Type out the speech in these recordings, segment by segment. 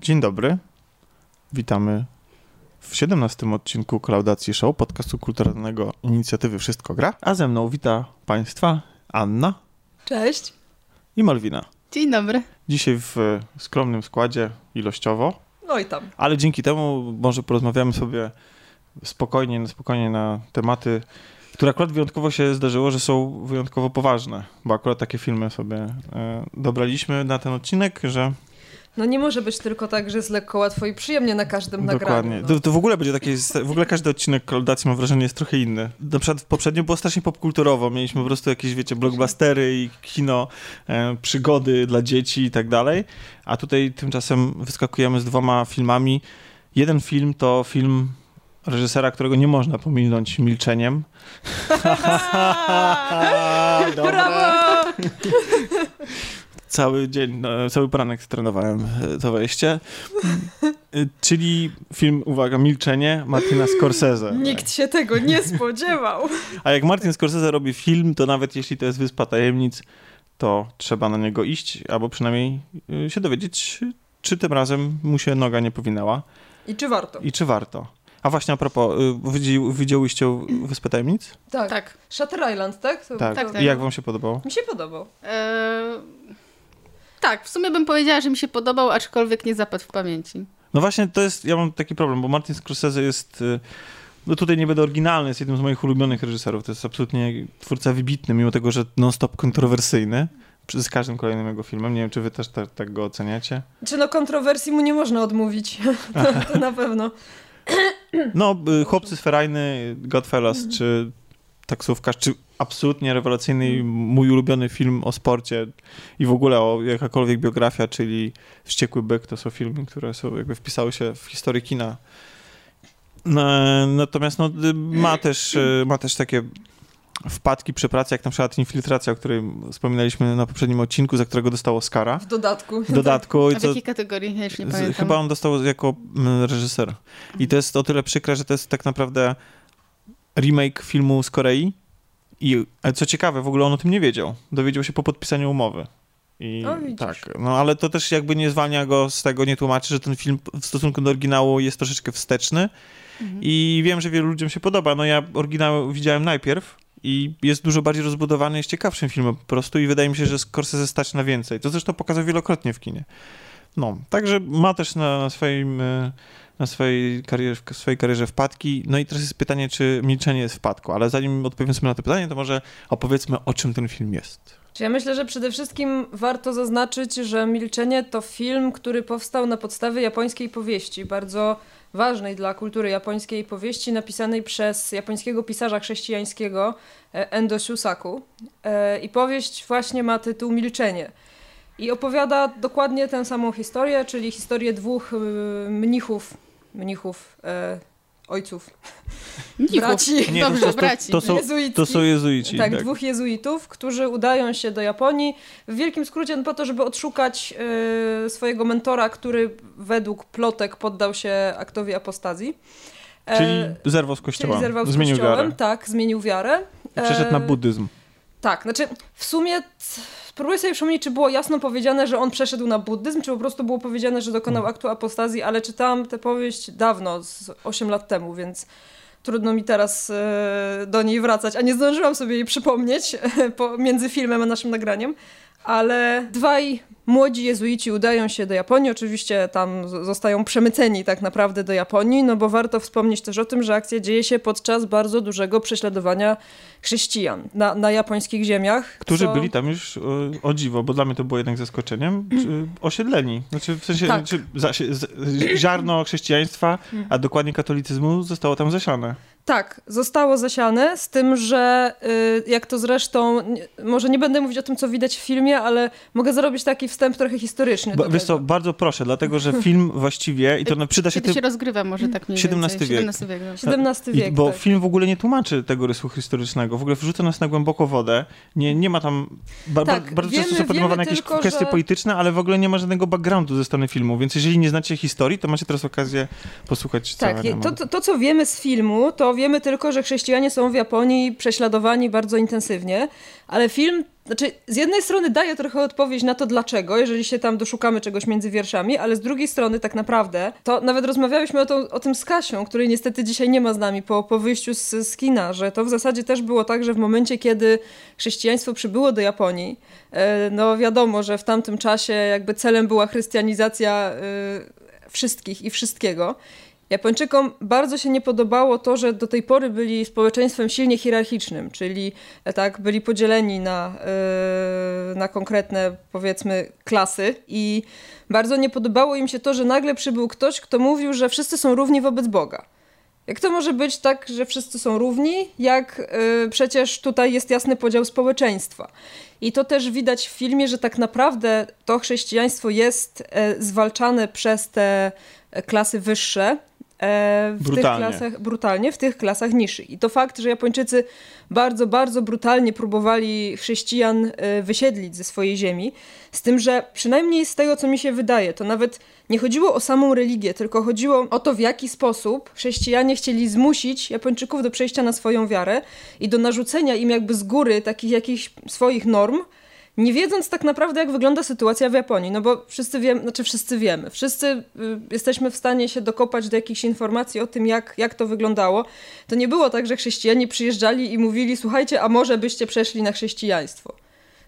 Dzień dobry. Witamy w 17 odcinku Klaudacji Show, podcastu kulturalnego inicjatywy Wszystko Gra. A ze mną wita Państwa Anna Cześć. i Malwina. Dzień dobry. Dzisiaj w skromnym składzie ilościowo, Oj tam. ale dzięki temu może porozmawiamy sobie spokojnie, spokojnie na tematy, które akurat wyjątkowo się zdarzyło, że są wyjątkowo poważne, bo akurat takie filmy sobie e, dobraliśmy na ten odcinek, że No nie może być tylko tak, że jest lekko, łatwo i przyjemnie na każdym Dokładnie. nagraniu. To, to w ogóle będzie takie, w ogóle każdy odcinek Koldacji mam wrażenie jest trochę inny. Na przykład poprzednio było strasznie popkulturowo, mieliśmy po prostu jakieś, wiecie, blockbustery i kino, e, przygody dla dzieci i tak dalej, a tutaj tymczasem wyskakujemy z dwoma filmami. Jeden film to film reżysera, którego nie można pominąć milczeniem. No. Brawo! Cały dzień, no, cały poranek trenowałem e, to wejście. E, Czyli film, uwaga, Milczenie Martina Scorsese. Nikt się tego nie spodziewał. A jak Martin Scorsese robi film, to nawet jeśli to jest Wyspa Tajemnic, to trzeba na niego iść, albo przynajmniej y, się dowiedzieć, czy tym razem mu się noga nie powinęła I czy warto? i czy warto. A właśnie a propos, y, widzi, widziałyście Wyspę Tajemnic? Tak. Tak. Shutter Island, tak? To, Tak. To... Tak, tak. I jak wam się podobało? Mi się podobał. Eee, tak, w sumie bym powiedziała, że mi się podobał, aczkolwiek nie zapadł w pamięci. No właśnie to jest, ja mam taki problem, bo Martin Scorsese jest, y, no tutaj nie będę oryginalny, jest jednym z moich ulubionych reżyserów, to jest absolutnie twórca wybitny, mimo tego, że non-stop kontrowersyjny. Z każdym kolejnym jego filmem. Nie wiem, czy wy też tak, tak go oceniacie. Czy no kontrowersji mu nie można odmówić? to, to na pewno. No, y, Chłopcy z Ferajny, Godfellas, czy Taksówkarz, czy absolutnie rewelacyjny mój ulubiony film o sporcie i w ogóle o jakakolwiek biografia, czyli Wściekły Byk, to są filmy, które są jakby wpisały się w historię kina. No, natomiast no, ma, też, y, ma też takie wpadki przy pracy, jak na przykład Infiltracja, o której wspominaliśmy na poprzednim odcinku, za którego dostał Oscara. W dodatku. W dodatku. A i w co- jakiej kategorii? Ja już nie pamiętam. Chyba on dostał jako mm, reżyser. I to jest o tyle przykre, że to jest tak naprawdę remake filmu z Korei. I ale co ciekawe, w ogóle on o tym nie wiedział. Dowiedział się po podpisaniu umowy. I O, widzisz. tak, no ale to też jakby nie zwalnia go z tego, nie tłumaczy, że ten film w stosunku do oryginału jest troszeczkę wsteczny. Mhm. I wiem, że wielu ludziom się podoba. No ja oryginał widziałem najpierw i jest dużo bardziej rozbudowany, jest ciekawszym filmem po prostu i wydaje mi się, że Scorsese stać na więcej. To zresztą pokazał wielokrotnie w kinie. No, także ma też na, na swoim e, na swojej karierze, w swojej karierze wpadki. No i teraz jest pytanie, czy milczenie jest wpadką, ale zanim odpowiem sobie na to pytanie, to może opowiedzmy, o czym ten film jest. Ja myślę, że przede wszystkim warto zaznaczyć, że Milczenie to film, który powstał na podstawie japońskiej powieści, bardzo ważnej dla kultury japońskiej powieści, napisanej przez japońskiego pisarza chrześcijańskiego e, Endo Shusaku. E, I powieść właśnie ma tytuł Milczenie. I opowiada dokładnie tę samą historię, czyli historię dwóch y, mnichów, mnichów, e, ojców, Mnichów. braci. Nie, to, Dobrze, to, braci. to, są, jezuickich. to są jezuici. Tak, dwóch jezuitów, którzy udają się do Japonii. W wielkim skrócie no, po to, żeby odszukać e, swojego mentora, który według plotek poddał się aktowi apostazji. E, Czyli zerwał z kościoła, czyli zerwał z zmienił kościołem, wiarę. Tak, zmienił wiarę. I przeszedł na E, buddyzm. Tak, znaczy w sumie spróbuję sobie przypomnieć, czy było jasno powiedziane, że on przeszedł na buddyzm, czy po prostu było powiedziane, że dokonał Hmm. aktu apostazji, ale czytałam tę powieść dawno, z 8 lat temu, więc trudno mi teraz e, do niej wracać, a nie zdążyłam sobie jej przypomnieć po, między filmem a naszym nagraniem. Ale dwaj młodzi jezuici udają się do Japonii, oczywiście tam zostają przemyceni tak naprawdę do Japonii, no bo warto wspomnieć też o tym, że akcja dzieje się podczas bardzo dużego prześladowania chrześcijan na, na japońskich ziemiach. Którzy co- byli tam już e, o dziwo, bo dla mnie to było jednak zaskoczeniem, osiedleni. Znaczy w sensie Tak. ziarno chrześcijaństwa, a dokładnie katolicyzmu zostało tam zasiane. Tak, zostało zasiane, z tym, że y, jak to zresztą, może nie będę mówić o tym, co widać w filmie, ale mogę zrobić taki wstęp trochę historyczny. Ba, wiesz co, bardzo proszę, dlatego że film właściwie, i to no, przyda się... Kiedy się Ty, rozgrywa może tak mniej XVII więcej. wiek. XVII wiek. dobrze. XVII i, bo tak. film w ogóle nie tłumaczy tego rysu historycznego, w ogóle wrzuca nas na głęboko wodę, nie, nie ma tam... Ba, Tak, ba, bardzo wiemy- często są podejmowane jakieś tylko, kwestie że- polityczne, ale w ogóle nie ma żadnego backgroundu ze strony filmu, więc jeżeli nie znacie historii, to macie teraz okazję posłuchać Tak, całego. je- to, to, to co wiemy z filmu, to wiemy tylko, że chrześcijanie są w Japonii prześladowani bardzo intensywnie, ale film znaczy z jednej strony daje trochę odpowiedź na to dlaczego, jeżeli się tam doszukamy czegoś między wierszami, ale z drugiej strony tak naprawdę, to nawet rozmawialiśmy o, to, o tym z Kasią, której niestety dzisiaj nie ma z nami po, po wyjściu z, z kina, że to w zasadzie też było tak, że w momencie, kiedy chrześcijaństwo przybyło do Japonii, e, no wiadomo, że w tamtym czasie jakby celem była chrystianizacja e, wszystkich i wszystkiego. Japończykom bardzo się nie podobało to, że do tej pory byli społeczeństwem silnie hierarchicznym, czyli e, tak byli podzieleni na, yy, na konkretne powiedzmy klasy i bardzo nie podobało im się to, że nagle przybył ktoś, kto mówił, że wszyscy są równi wobec Boga. Jak to może być tak, że wszyscy są równi, jak yy, przecież tutaj jest jasny podział społeczeństwa. I to też widać w filmie, że tak naprawdę to chrześcijaństwo jest yy, zwalczane przez te klasy wyższe, E, w brutalnie. tych klasach brutalnie, w tych klasach niższych. I to fakt, że Japończycy bardzo, bardzo brutalnie próbowali chrześcijan e, wysiedlić ze swojej ziemi, z tym, że przynajmniej z tego, co mi się wydaje, to nawet nie chodziło o samą religię, tylko chodziło o to, w jaki sposób chrześcijanie chcieli zmusić Japończyków do przejścia na swoją wiarę i do narzucenia im jakby z góry takich jakichś swoich norm, nie wiedząc tak naprawdę, jak wygląda sytuacja w Japonii, no bo wszyscy wiemy, znaczy wszyscy wiemy, wszyscy y, jesteśmy w stanie się dokopać do jakichś informacji o tym, jak, jak to wyglądało. To nie było tak, że chrześcijanie przyjeżdżali i mówili, słuchajcie, a może byście przeszli na chrześcijaństwo.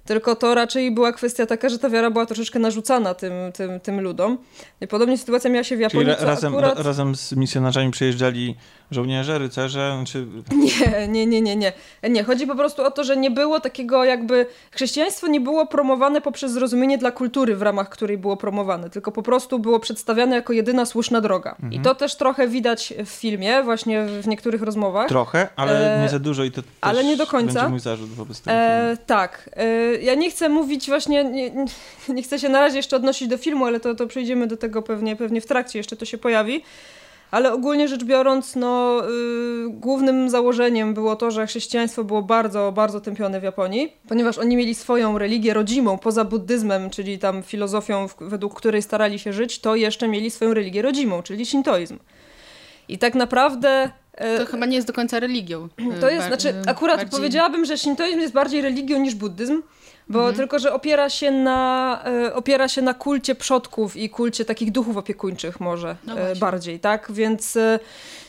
Tylko to raczej była kwestia taka, że ta wiara była troszeczkę narzucana tym, tym, tym ludom. I podobnie sytuacja miała się w Japonii. Czyli razem, akurat... ra, razem z misjonarzami przyjeżdżali żołnierze, rycerze? Znaczy... Nie, nie, nie, nie, nie. Nie, chodzi po prostu o to, że nie było takiego jakby... Chrześcijaństwo nie było promowane poprzez zrozumienie dla kultury, w ramach której było promowane, tylko po prostu było przedstawiane jako jedyna słuszna droga. Mhm. I to też trochę widać w filmie, właśnie w niektórych rozmowach. Trochę, ale e... nie za dużo i to ale nie do końca. będzie mój zarzut wobec tego e... Tak. E... Ja nie chcę mówić właśnie, nie, nie, chcę się na razie jeszcze odnosić do filmu, ale to, to przejdziemy do tego pewnie, pewnie w trakcie, jeszcze to się pojawi ale ogólnie rzecz biorąc, no, yy, głównym założeniem było to, że chrześcijaństwo było bardzo, bardzo tępione w Japonii, ponieważ oni mieli swoją religię rodzimą, poza buddyzmem, czyli tam filozofią, według której starali się żyć, to jeszcze mieli swoją religię rodzimą, czyli shintoizm. I tak naprawdę y, to chyba nie jest do końca religią. To jest, znaczy, akurat bardziej... powiedziałabym, że shintoizm jest bardziej religią niż buddyzm, bo mhm. tylko, że opiera się, na, e, opiera się na kulcie przodków i kulcie takich duchów opiekuńczych może no e, bardziej, tak? Więc e,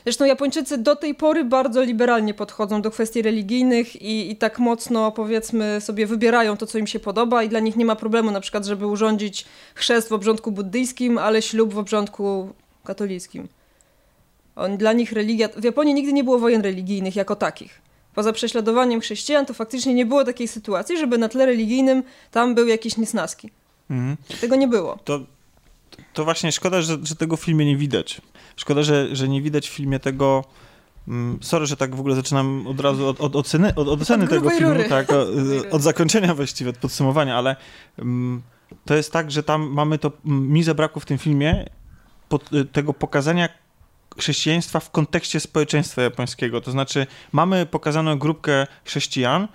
zresztą Japończycy do tej pory bardzo liberalnie podchodzą do kwestii religijnych i, i tak mocno powiedzmy sobie wybierają to, co im się podoba i dla nich nie ma problemu na przykład, żeby urządzić chrzest w obrządku buddyjskim, ale ślub w obrządku katolickim. On, dla nich religia... W Japonii nigdy nie było wojen religijnych jako takich poza prześladowaniem chrześcijan, to faktycznie nie było takiej sytuacji, żeby na tle religijnym tam były jakieś niesnaski. Mhm. Tego nie było. To, to właśnie szkoda, że, że tego w filmie nie widać. Szkoda, że, że nie widać w filmie tego. Mm, sorry, że tak w ogóle zaczynam od razu od, od oceny, od, od oceny tego filmu, tak, od zakończenia właściwie, od podsumowania, ale um, to jest tak, że tam mamy to, mi zabrakło w tym filmie pod, tego pokazania chrześcijaństwa w kontekście społeczeństwa japońskiego. To znaczy, mamy pokazaną grupkę chrześcijan,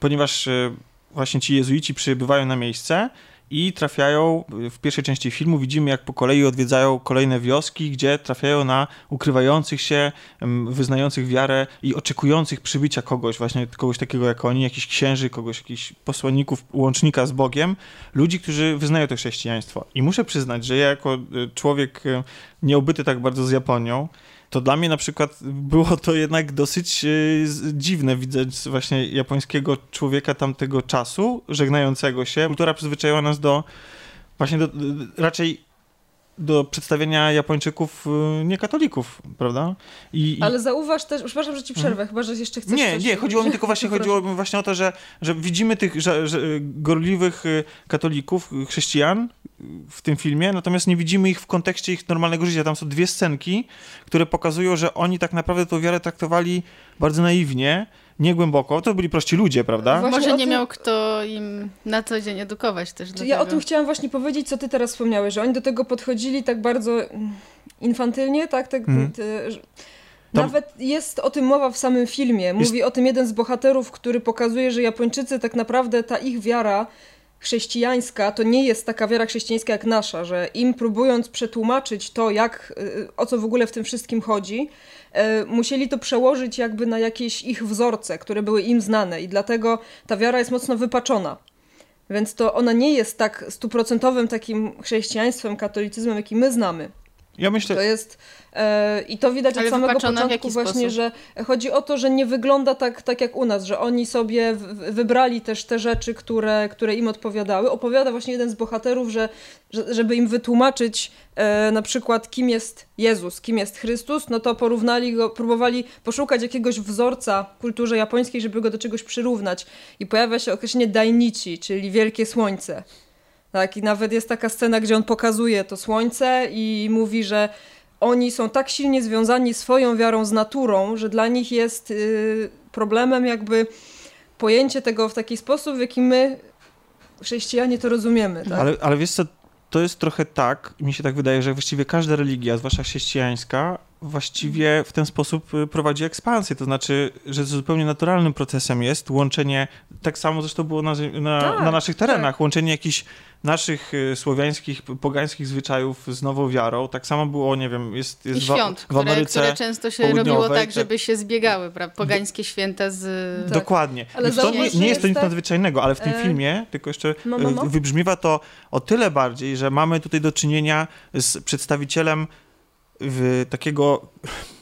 ponieważ e, właśnie ci jezuici przybywają na miejsce i trafiają, w pierwszej części filmu widzimy jak po kolei odwiedzają kolejne wioski, gdzie trafiają na ukrywających się, wyznających wiarę i oczekujących przybycia kogoś, właśnie kogoś takiego jak oni, jakichś księży, kogoś, jakichś posłanników, łącznika z Bogiem, ludzi, którzy wyznają to chrześcijaństwo. I muszę przyznać, że ja jako e, człowiek e, nieobyty tak bardzo z Japonią, to dla mnie na przykład było to jednak dosyć e, dziwne widzieć właśnie japońskiego człowieka tamtego czasu, żegnającego się. Kultura przyzwyczaiła nas do właśnie do, raczej do przedstawienia Japończyków y, niekatolików, prawda? I, Ale zauważ też, przepraszam, że ci przerwę, mhm. chyba, że jeszcze chcesz Nie, coś... nie, chodziło mi tylko właśnie, chodziło mi właśnie o to, że, że widzimy tych że, że gorliwych y, katolików, y, chrześcijan w tym filmie, natomiast nie widzimy ich w kontekście ich normalnego życia. Tam są dwie scenki, które pokazują, że oni tak naprawdę tę wiarę traktowali bardzo naiwnie, nie głęboko, to byli prości ludzie, prawda? Właśnie Może nie tym... miał kto im na co dzień edukować też. To ja o tym chciałam właśnie powiedzieć, co ty teraz wspomniałeś, że oni do tego podchodzili tak bardzo infantylnie, tak? tak hmm. te, że... Nawet jest o tym mowa w samym filmie. Mówi jest... o tym jeden z bohaterów, który pokazuje, że Japończycy tak naprawdę ta ich wiara chrześcijańska to nie jest taka wiara chrześcijańska jak nasza, że im próbując przetłumaczyć to, jak, y, o co w ogóle w tym wszystkim chodzi, y, musieli to przełożyć jakby na jakieś ich wzorce, które były im znane i dlatego ta wiara jest mocno wypaczona. Więc to ona nie jest tak stuprocentowym takim chrześcijaństwem, katolicyzmem, jaki my znamy. Ja myślę... To jest e, i to widać Ale od samego początku właśnie, sposób? że chodzi o to, że nie wygląda tak, tak jak u nas, że oni sobie w, wybrali też te rzeczy, które, które im odpowiadały. Opowiada właśnie jeden z bohaterów, że, że żeby im wytłumaczyć e, na przykład kim jest Jezus, kim jest Chrystus, no to porównali go, próbowali poszukać jakiegoś wzorca w kulturze japońskiej, żeby go do czegoś przyrównać. I pojawia się określenie Dainichi, czyli wielkie słońce. Tak, i nawet jest taka scena, gdzie on pokazuje to słońce i mówi, że oni są tak silnie związani swoją wiarą z naturą, że dla nich jest y, problemem jakby pojęcie tego w taki sposób, w jaki my, chrześcijanie, to rozumiemy. Tak? Ale, ale wiesz co, to jest trochę tak, mi się tak wydaje, że właściwie każda religia, zwłaszcza chrześcijańska, właściwie w ten sposób y, prowadzi ekspansję. To znaczy, że zupełnie naturalnym procesem jest łączenie, tak samo zresztą było na, na, Tak, na naszych terenach, tak. łączenie jakichś naszych y, słowiańskich, pogańskich zwyczajów z nową wiarą. Tak samo było, nie wiem, jest, jest I w- świąt, w, które, Ameryce. które często się robiło tak, te- żeby się zbiegały, prawda? Pogańskie święta z... Tak. Dokładnie. Ale to nie, nie jest to nic tak- nadzwyczajnego, ale w tym E, filmie, tylko jeszcze no, no, no. e, wybrzmiewa to o tyle bardziej, że mamy tutaj do czynienia z przedstawicielem w takiego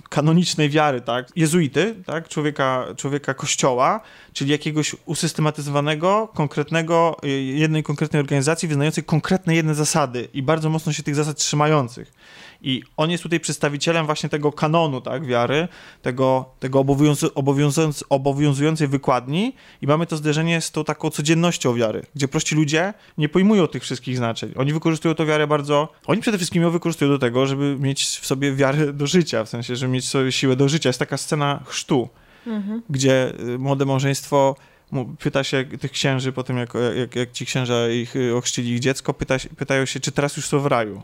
kanonicznej wiary, tak, jezuity, tak, człowieka, człowieka kościoła, czyli jakiegoś usystematyzowanego, konkretnego, y, jednej konkretnej organizacji wyznającej konkretne jedne zasady i bardzo mocno się tych zasad trzymających. I on jest tutaj przedstawicielem właśnie tego kanonu, tak, wiary, tego, tego obowiązu, obowiązując, obowiązującej wykładni i mamy to zderzenie z tą taką codziennością wiary, gdzie prości ludzie nie pojmują tych wszystkich znaczeń. Oni wykorzystują tę wiarę bardzo... Oni przede wszystkim ją wykorzystują do tego, żeby mieć w sobie wiarę do życia, w sensie, żeby mieć sobie siłę do życia. Jest taka scena chrztu, Mhm. gdzie y, młode małżeństwo pyta się tych księży po tym, jak, jak, jak ci księża ich y, ochrzcili ich dziecko, pyta, pytają się, czy teraz już są w raju.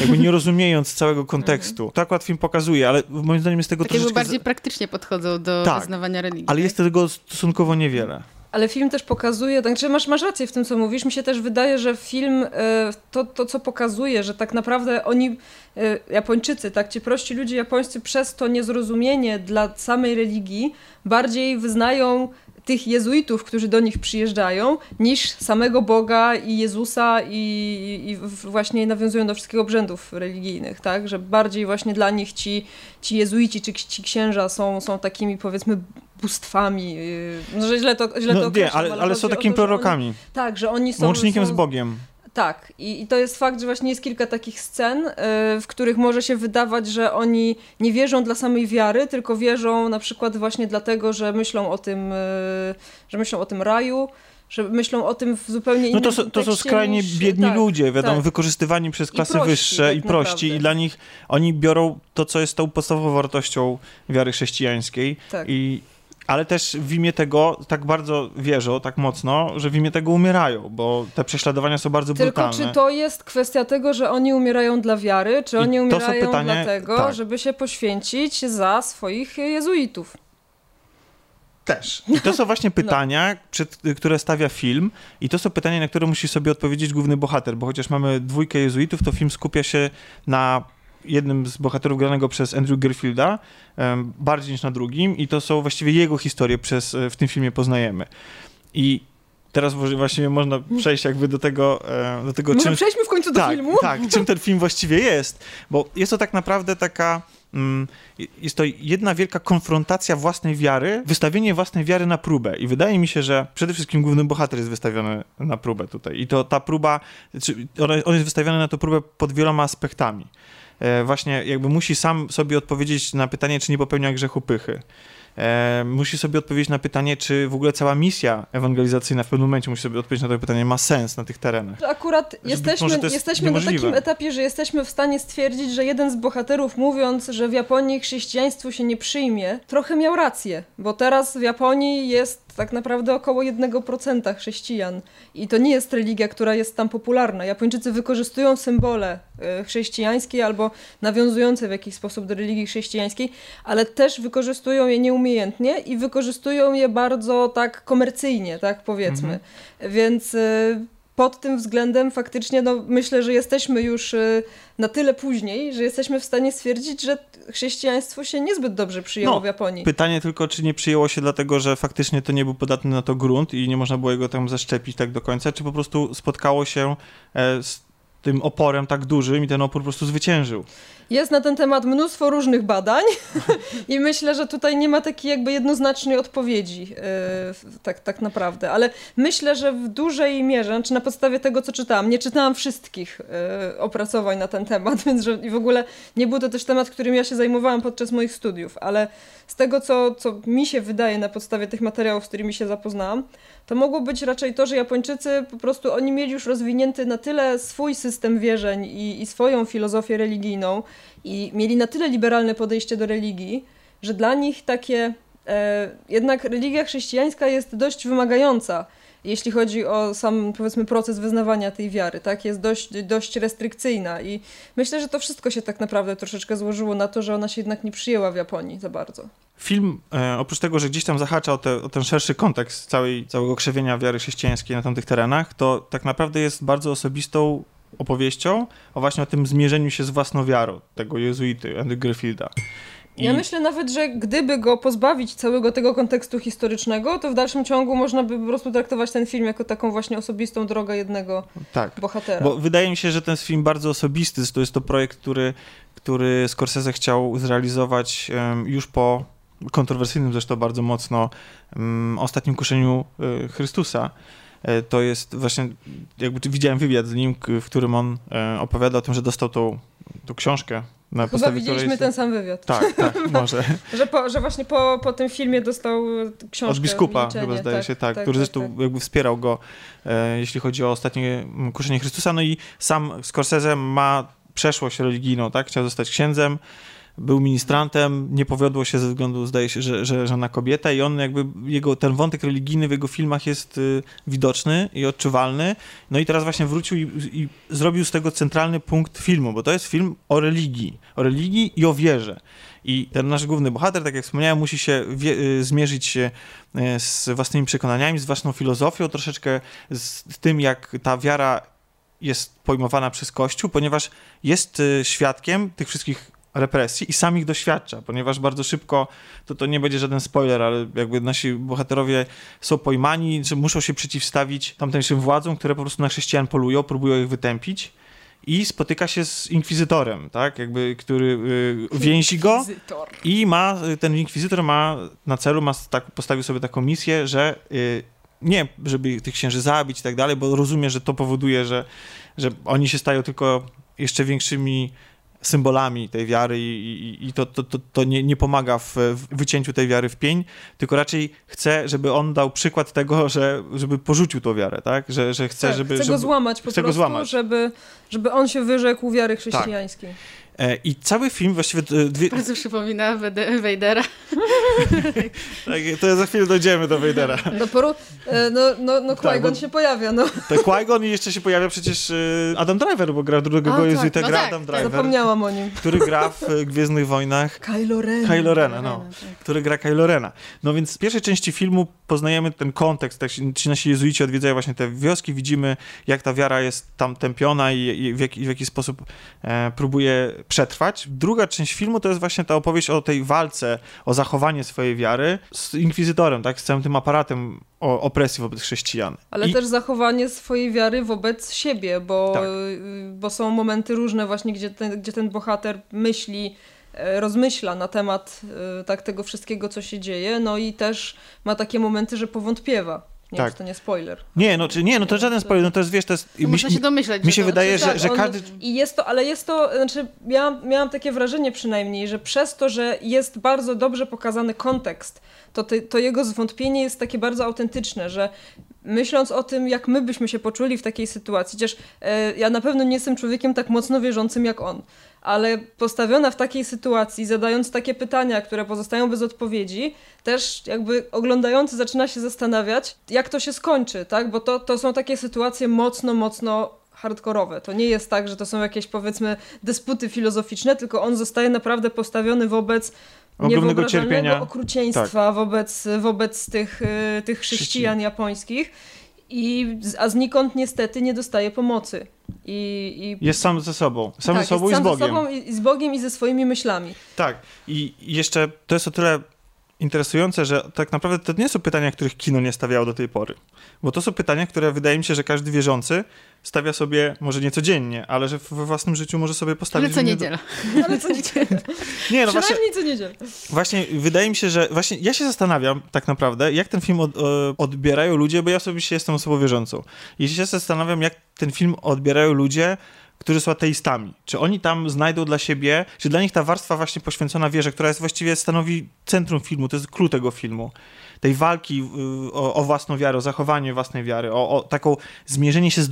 Jakby nie rozumiejąc całego kontekstu. To akurat film pokazuje, ale moim zdaniem jest tego Tak jakby troszeczkę... bardziej praktycznie podchodzą do Tak, wyznawania religii. Ale tak? jest tego stosunkowo niewiele. Ale film też pokazuje, także masz, masz rację w tym, co mówisz. Mi się też wydaje, że film, e, to, to co pokazuje, że tak naprawdę oni, e, Japończycy, tak, ci prości ludzie japońscy przez to niezrozumienie dla samej religii bardziej wyznają tych jezuitów, którzy do nich przyjeżdżają, niż samego Boga i Jezusa i, i właśnie nawiązują do wszystkich obrzędów religijnych, tak, że bardziej właśnie dla nich ci, ci jezuici czy ci księża są, są takimi powiedzmy bóstwami, yy, no, że źle to, źle to No nie, określam, ale, ale chodzi są takimi to, prorokami. Oni, tak, że oni są... Łącznikiem są, z Bogiem. Tak, i, i to jest fakt, że właśnie jest kilka takich scen, y, w których może się wydawać, że oni nie wierzą dla samej wiary, tylko wierzą na przykład właśnie dlatego, że myślą o tym, y, że myślą o tym raju, że myślą o tym w zupełnie No innym to, są- to są skrajnie niż- biedni tak, ludzie, wiadomo, tak. wykorzystywani przez klasy prości, wyższe tak i prości naprawdę. i dla nich oni biorą to, co jest tą podstawową wartością wiary chrześcijańskiej Tak. i ale też w imię tego tak bardzo wierzą, tak mocno, że w imię tego umierają, bo te prześladowania są bardzo Tylko brutalne. czy to jest kwestia tego, że oni umierają dla wiary, czy I oni umierają pytanie- dlatego, tak. żeby się poświęcić za swoich jezuitów? Też. I to są właśnie No. pytania, przed, które stawia film i to są pytania, na które musi sobie odpowiedzieć główny bohater, bo chociaż mamy dwójkę jezuitów, to film skupia się na jednym z bohaterów granego przez Andrew Garfielda, bardziej niż na drugim i to są właściwie jego historie przez, e, w tym filmie poznajemy. I teraz właściwie można przejść jakby do tego, e, do tego Może czym, przejdźmy w końcu do tak, filmu? Tak, czym ten film właściwie jest, bo jest to tak naprawdę taka, mm, jest to jedna wielka konfrontacja własnej wiary, wystawienie własnej wiary na próbę i wydaje mi się, że przede wszystkim główny bohater jest wystawiony na próbę tutaj i to ta próba, on jest wystawiony na tę próbę pod wieloma aspektami. E, właśnie jakby musi sam sobie odpowiedzieć na pytanie, czy nie popełnia grzechu pychy. E, musi sobie odpowiedzieć na pytanie, czy w ogóle cała misja ewangelizacyjna w pewnym momencie musi sobie odpowiedzieć na to pytanie, ma sens na tych terenach. Akurat jesteśmy, to jest jesteśmy na takim etapie, że jesteśmy w stanie stwierdzić, że jeden z bohaterów mówiąc, że w Japonii chrześcijaństwo się nie przyjmie, trochę miał rację, bo teraz w Japonii jest tak naprawdę około 1% chrześcijan. I to nie jest religia, która jest tam popularna. Japończycy wykorzystują symbole e, chrześcijańskie albo nawiązujące w jakiś sposób do religii chrześcijańskiej, ale też wykorzystują je nieumiejętnie i wykorzystują je bardzo tak komercyjnie, tak powiedzmy. Mhm. Więc e, pod tym względem faktycznie no, myślę, że jesteśmy już y, na tyle później, że jesteśmy w stanie stwierdzić, że chrześcijaństwo się niezbyt dobrze przyjęło no, w Japonii. Pytanie tylko, czy nie przyjęło się dlatego, że faktycznie to nie był podatny na to grunt i nie można było jego tam zaszczepić tak do końca, czy po prostu spotkało się e, z tym oporem tak dużym i ten opór po prostu zwyciężył. Jest na ten temat mnóstwo różnych badań i myślę, że tutaj nie ma takiej jakby jednoznacznej odpowiedzi yy, tak, tak naprawdę, ale myślę, że w dużej mierze, czy znaczy na podstawie tego, co czytałam, nie czytałam wszystkich yy, opracowań na ten temat, więc że, i w ogóle nie był to też temat, którym ja się zajmowałam podczas moich studiów, ale z tego, co, co mi się wydaje na podstawie tych materiałów, z którymi się zapoznałam, to mogło być raczej to, że Japończycy po prostu oni mieli już rozwinięty na tyle swój system wierzeń i, i swoją filozofię religijną i mieli na tyle liberalne podejście do religii, że dla nich takie e, jednak religia chrześcijańska jest dość wymagająca jeśli chodzi o sam, powiedzmy, proces wyznawania tej wiary, tak, jest dość, dość restrykcyjna i myślę, że to wszystko się tak naprawdę troszeczkę złożyło na to, że ona się jednak nie przyjęła w Japonii za bardzo. Film, e, oprócz tego, że gdzieś tam zahacza o, te, o, ten szerszy kontekst całej, całego krzewienia wiary chrześcijańskiej na tamtych terenach, to tak naprawdę jest bardzo osobistą opowieścią o właśnie o tym zmierzeniu się z własną wiarą tego jezuity Andy Griffielda. I... Ja myślę nawet, że gdyby go pozbawić całego tego kontekstu historycznego, to w dalszym ciągu można by po prostu traktować ten film jako taką właśnie osobistą drogę jednego tak, bohatera. Bo wydaje mi się, że ten film bardzo osobisty, to jest to projekt, który, który Scorsese chciał zrealizować już po kontrowersyjnym zresztą bardzo mocno ostatnim kuszeniu y, Chrystusa. E, to jest właśnie, jakby widziałem wywiad z nim, w którym on e, opowiada o tym, że dostał tą, tą książkę na Chyba widzieliśmy ten sam wywiad. Tak, tak, może. że, po, że właśnie po, po tym filmie dostał książkę. Od biskupa chyba zdaje tak, się, tak, tak który tak, zresztą tak. jakby wspierał go, e, jeśli chodzi o ostatnie kuszenie Chrystusa. No i sam Scorsese ma przeszłość religijną, tak? Chciał zostać księdzem był ministrantem, nie powiodło się ze względu, zdaje się, że, że żona kobieta i on jakby, jego, ten wątek religijny w jego filmach jest y, widoczny i odczuwalny. No i teraz właśnie wrócił i, i, zrobił z tego centralny punkt filmu, bo to jest film o religii, o religii i o wierze. I ten nasz główny bohater, tak jak wspomniałem, musi się wie, y, zmierzyć się y, z własnymi przekonaniami, z własną filozofią, troszeczkę z, z tym, jak ta wiara jest pojmowana przez Kościół, ponieważ jest y, świadkiem tych wszystkich represji i sam ich doświadcza, ponieważ bardzo szybko, to, to nie będzie żaden spoiler, ale jakby nasi bohaterowie są pojmani, że muszą się przeciwstawić tamtejszym władzom, które po prostu na chrześcijan polują, próbują ich wytępić i spotyka się z inkwizytorem, tak, jakby, który y, więzi go i ma, ten inkwizytor ma na celu, ma tak, postawił sobie taką misję, że y, nie, żeby tych księży zabić i tak dalej, bo rozumie, że to powoduje, że, że oni się stają tylko jeszcze większymi symbolami tej wiary i, i, i to, to, to, to nie, nie, pomaga w, w, wycięciu tej wiary w pień, tylko raczej chce, żeby on dał przykład tego, że, żeby porzucił tą wiarę, tak? Że, że chce, tak, żeby... Chce go żeby, złamać po prostu, go złamać. Żeby, żeby on się wyrzekł wiary chrześcijańskiej. Tak. E, I cały film właściwie... Dwie... Bardzo przypomina Wejdera. tak, to za chwilę dojdziemy do Wejdera. No, poru... E, no, no, no tak, Qui-Gon tak, się pojawia, no. Tak, Qui-Gon i jeszcze się pojawia przecież e, Adam Driver, bo gra drugego A, jezuita, tak. no gra tak, Adam Driver. Zapomniałam o nim. Który gra w Gwiezdnych Wojnach... Kylo Ren. Kylo Rena, no. Tak. Który gra Kylo Rena. No więc w pierwszej części filmu poznajemy ten kontekst, tak, ci nasi jezuici odwiedzają właśnie te wioski, widzimy jak ta wiara jest tam tępiona i, i w, jaki, w jaki sposób e, próbuje przetrwać. Druga część filmu to jest właśnie ta opowieść o tej walce, o zachowanie swojej wiary z inkwizytorem, tak, z całym tym aparatem o opresji wobec chrześcijan. Ale I... też zachowanie swojej wiary wobec siebie, bo, tak. bo są momenty różne właśnie, gdzie ten, gdzie ten bohater myśli, e, rozmyśla na temat e, tak, tego wszystkiego, co się dzieje, no i też ma takie momenty, że powątpiewa. Nie tak. wiem, to nie spoiler. Nie, no, czy, nie, no to żaden spoiler, no to jest, wiesz, to jest... No mi, się domyśleć. Mi się wydaje, że, że, każdy... I jest to, ale jest to, znaczy miałam, miałam takie wrażenie przynajmniej, że przez to, że jest bardzo dobrze pokazany kontekst, to, ty, to jego zwątpienie jest takie bardzo autentyczne, że myśląc o tym, jak my byśmy się poczuli w takiej sytuacji, chociaż e, ja na pewno nie jestem człowiekiem tak mocno wierzącym jak on, ale postawiona w takiej sytuacji, zadając takie pytania, które pozostają bez odpowiedzi, też jakby oglądający zaczyna się zastanawiać, jak to się skończy, tak? Bo to, to są takie sytuacje mocno, mocno hardkorowe. To nie jest tak, że to są jakieś powiedzmy dysputy filozoficzne, tylko on zostaje naprawdę postawiony wobec Ogromnego cierpienia. okrucieństwa tak. wobec, wobec tych, y, tych chrześcijan japońskich. I, a znikąd niestety nie dostaje pomocy. I, i... Jest sam ze sobą. Sam tak, ze sobą i z Bogiem. Ze sobą i z Bogiem i ze swoimi myślami. Tak. I jeszcze to jest o tyle interesujące, że tak naprawdę to nie są pytania, których kino nie stawiało do tej pory. Bo to są pytania, które wydaje mi się, że każdy wierzący stawia sobie, może nie codziennie, ale że we własnym życiu może sobie postawić... Ale co niedziela. Do... ale co niedziela. nie, no właśnie, co niedziela. Właśnie wydaje mi się, że właśnie ja się zastanawiam tak naprawdę, jak ten film od, odbierają ludzie, bo ja osobiście jestem osobą wierzącą. I się zastanawiam, jak ten film odbierają ludzie, którzy są ateistami. Czy oni tam znajdą dla siebie, czy dla nich ta warstwa właśnie poświęcona wierze, która jest właściwie stanowi centrum filmu, to jest klucz tego filmu, tej walki y, o, o, własną wiarę, o zachowanie własnej wiary, o, o taką zmierzenie się z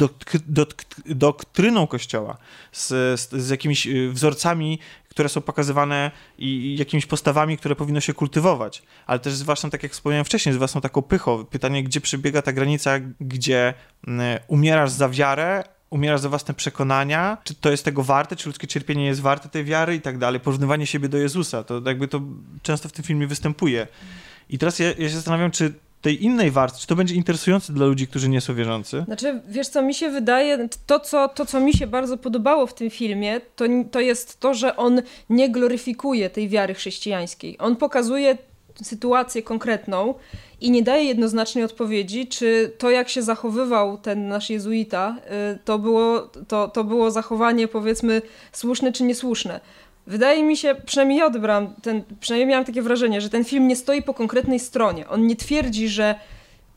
doktryną Kościoła, z, z, z, jakimiś y, wzorcami, które są pokazywane i, jakimiś postawami, które powinno się kultywować, ale też zwłaszcza, tak jak wspomniałem wcześniej, z własną taką pychą. Pytanie, gdzie przebiega ta granica, gdzie y, umierasz za wiarę, umierasz za własne przekonania, czy to jest tego warte, czy ludzkie cierpienie jest warte tej wiary i tak dalej. Porównywanie siebie do Jezusa, to jakby to często w tym filmie występuje. I teraz ja, ja się zastanawiam, czy tej innej warstwy, czy to będzie interesujące dla ludzi, którzy nie są wierzący? Znaczy, wiesz co, mi się wydaje, to co, to, co mi się bardzo podobało w tym filmie, to, to jest to, że on nie gloryfikuje tej wiary chrześcijańskiej. On pokazuje sytuację konkretną i nie daje jednoznacznej odpowiedzi, czy to, jak się zachowywał ten nasz jezuita, y, to było, to, to było zachowanie, powiedzmy, słuszne czy niesłuszne. Wydaje mi się, przynajmniej ja odebrałam, ten, przynajmniej miałam takie wrażenie, że ten film nie stoi po konkretnej stronie. On nie twierdzi, że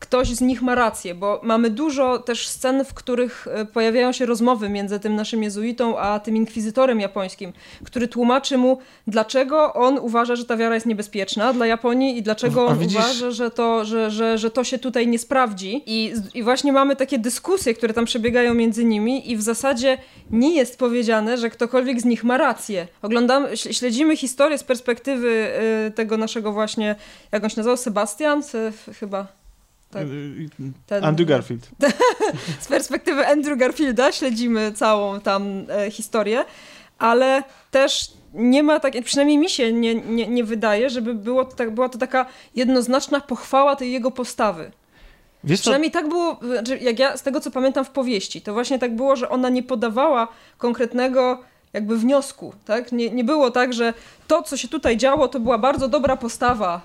ktoś z nich ma rację, bo mamy dużo też scen, w których e, pojawiają się rozmowy między tym naszym jezuitą a tym inkwizytorem japońskim, który tłumaczy mu, dlaczego on uważa, że ta wiara jest niebezpieczna dla Japonii i dlaczego on widzisz... uważa, że to, że, że, że to się tutaj nie sprawdzi. I, I właśnie mamy takie dyskusje, które tam przebiegają między nimi i w zasadzie nie jest powiedziane, że ktokolwiek z nich ma rację. Oglądam, śledzimy historię z perspektywy y, tego naszego właśnie, jak on się nazywał, Sebastian? Se, chyba tak. Y, y, ten, Andrew Garfield. z perspektywy Andrew Garfielda śledzimy całą tam e, historię, ale też nie ma tak, przynajmniej mi się nie, nie, nie wydaje, żeby było to, tak, była to taka jednoznaczna pochwała tej jego postawy. Wiesz Przynajmniej tak było, znaczy, jak ja z tego co pamiętam w powieści, to właśnie tak było, że ona nie podawała konkretnego jakby wniosku, tak? Nie, nie było tak, że to, co się tutaj działo, to była bardzo dobra postawa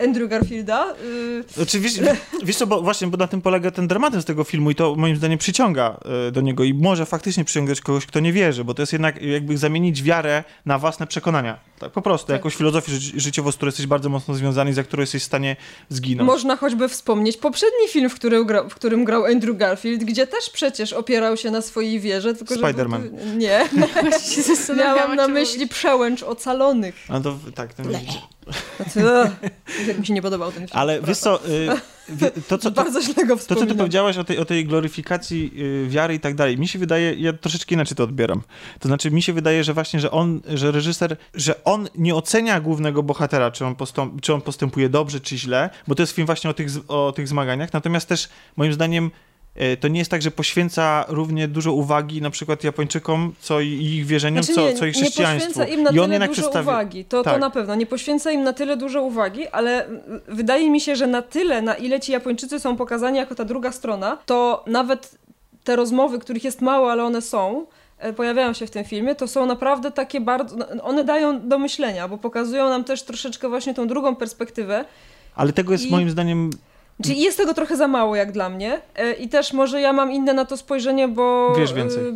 y, Andrew Garfielda. Y... Znaczy, wiesz, wiesz co, bo właśnie bo na tym polega ten dramatyzm tego filmu i to moim zdaniem przyciąga y, do niego i może faktycznie przyciągać kogoś, kto nie wierzy, bo to jest jednak jakby zamienić wiarę na własne przekonania. Tak, po prostu, tak. jakąś filozofię ży życiową, z którą jesteś bardzo mocno związany i za którą jesteś w stanie zginąć. Można choćby wspomnieć poprzedni film, w, który gra, w którym grał Andrew Garfield, gdzie też przecież opierał się na swojej wierze, tylko Spider-Man. Że... Nie. Miałam na myśli przełęcz ocalonych. A to tak, znaczy, jak mi się nie podobał ten film. Ale wiesz co, y, to, co, to, to, co ty powiedziałaś o tej, o tej gloryfikacji y, wiary i tak dalej, mi się wydaje, ja troszeczkę inaczej to odbieram. To znaczy, mi się wydaje, że właśnie, że on, że reżyser, że on nie ocenia głównego bohatera, czy on, postąp, czy on postępuje dobrze, czy źle, bo to jest film właśnie o tych, o tych zmaganiach, natomiast też moim zdaniem to nie jest tak, że poświęca równie dużo uwagi na przykład Japończykom, co ich wierzeniom, znaczy nie, co, co ich chrześcijaństwu. Nie poświęca im na I tyle dużo uwagi, to, tak. to na pewno. Nie poświęca im na tyle dużo uwagi, ale wydaje mi się, że na tyle, na ile ci Japończycy są pokazani jako ta druga strona, to nawet te rozmowy, których jest mało, ale one są, e, pojawiają się w tym filmie, to są naprawdę takie bardzo... No, one dają do myślenia, bo pokazują nam też troszeczkę właśnie tą drugą perspektywę. Ale tego jest I... moim zdaniem Czyli jest tego trochę za mało jak dla mnie e, i też może ja mam inne na to spojrzenie, bo... Wiesz więcej. E,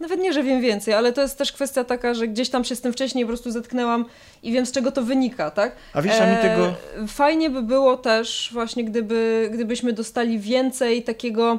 nawet nie, że wiem więcej, ale to jest też kwestia taka, że gdzieś tam się z tym wcześniej po prostu zetknęłam i wiem z czego to wynika, tak? A wiesz, a mi tego... E, fajnie by było też właśnie, gdyby, gdybyśmy dostali więcej takiego...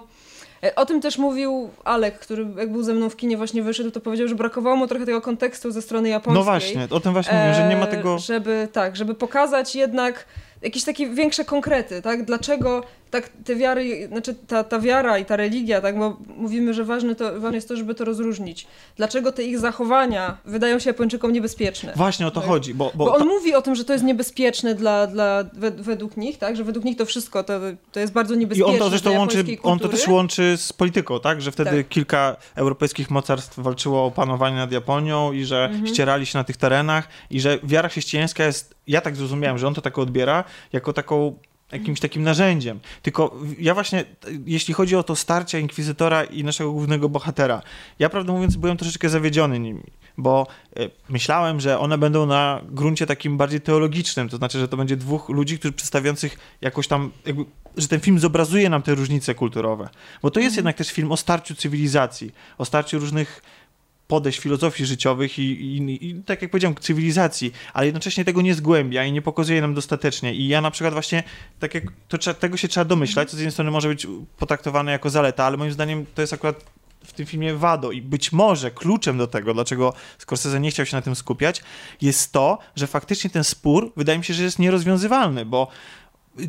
O tym też mówił Alek, który jak był ze mną w kinie właśnie wyszedł, to powiedział, że brakowało mu trochę tego kontekstu ze strony japońskiej. No właśnie, o tym właśnie mówię, że nie ma tego... Żeby, tak, żeby pokazać jednak jakieś takie większe konkrety, tak? Dlaczego tak te wiary, znaczy ta, ta wiara i ta religia, tak, bo mówimy, że ważne, to, ważne jest to, żeby to rozróżnić. Dlaczego te ich zachowania wydają się Japończykom niebezpieczne? Właśnie o to tak? chodzi, bo, bo, Bo on ta- mówi o tym, że to jest niebezpieczne dla, dla wed- według nich, tak, że według nich to wszystko to, to jest bardzo I niebezpieczne on to zresztą łączy, on to też łączy z polityką, tak? Że wtedy Tak. kilka europejskich mocarstw walczyło o panowanie nad Japonią i że Mhm. ścierali się na tych terenach i że wiara chrześcijańska jest, ja tak zrozumiałem, że on to tak odbiera, jako taką jakimś takim narzędziem. Tylko ja właśnie, jeśli chodzi o to starcie inkwizytora i naszego głównego bohatera, ja prawdę mówiąc byłem troszeczkę zawiedziony nimi, bo e, myślałem, że one będą na gruncie takim bardziej teologicznym, to znaczy, że to będzie dwóch ludzi, którzy przedstawiających jakoś tam, jakby, że ten film zobrazuje nam te różnice kulturowe. Bo to jest jednak też film o starciu cywilizacji, o starciu różnych podejść filozofii życiowych i, i, i tak jak powiedziałem, cywilizacji, ale jednocześnie tego nie zgłębia i nie pokazuje nam dostatecznie. I ja na przykład właśnie, tak jak to, tego się trzeba domyślać, co z jednej strony może być potraktowane jako zaleta, ale moim zdaniem to jest akurat w tym filmie wado i być może kluczem do tego, dlaczego Scorsese nie chciał się na tym skupiać, jest to, że faktycznie ten spór wydaje mi się, że jest nierozwiązywalny, bo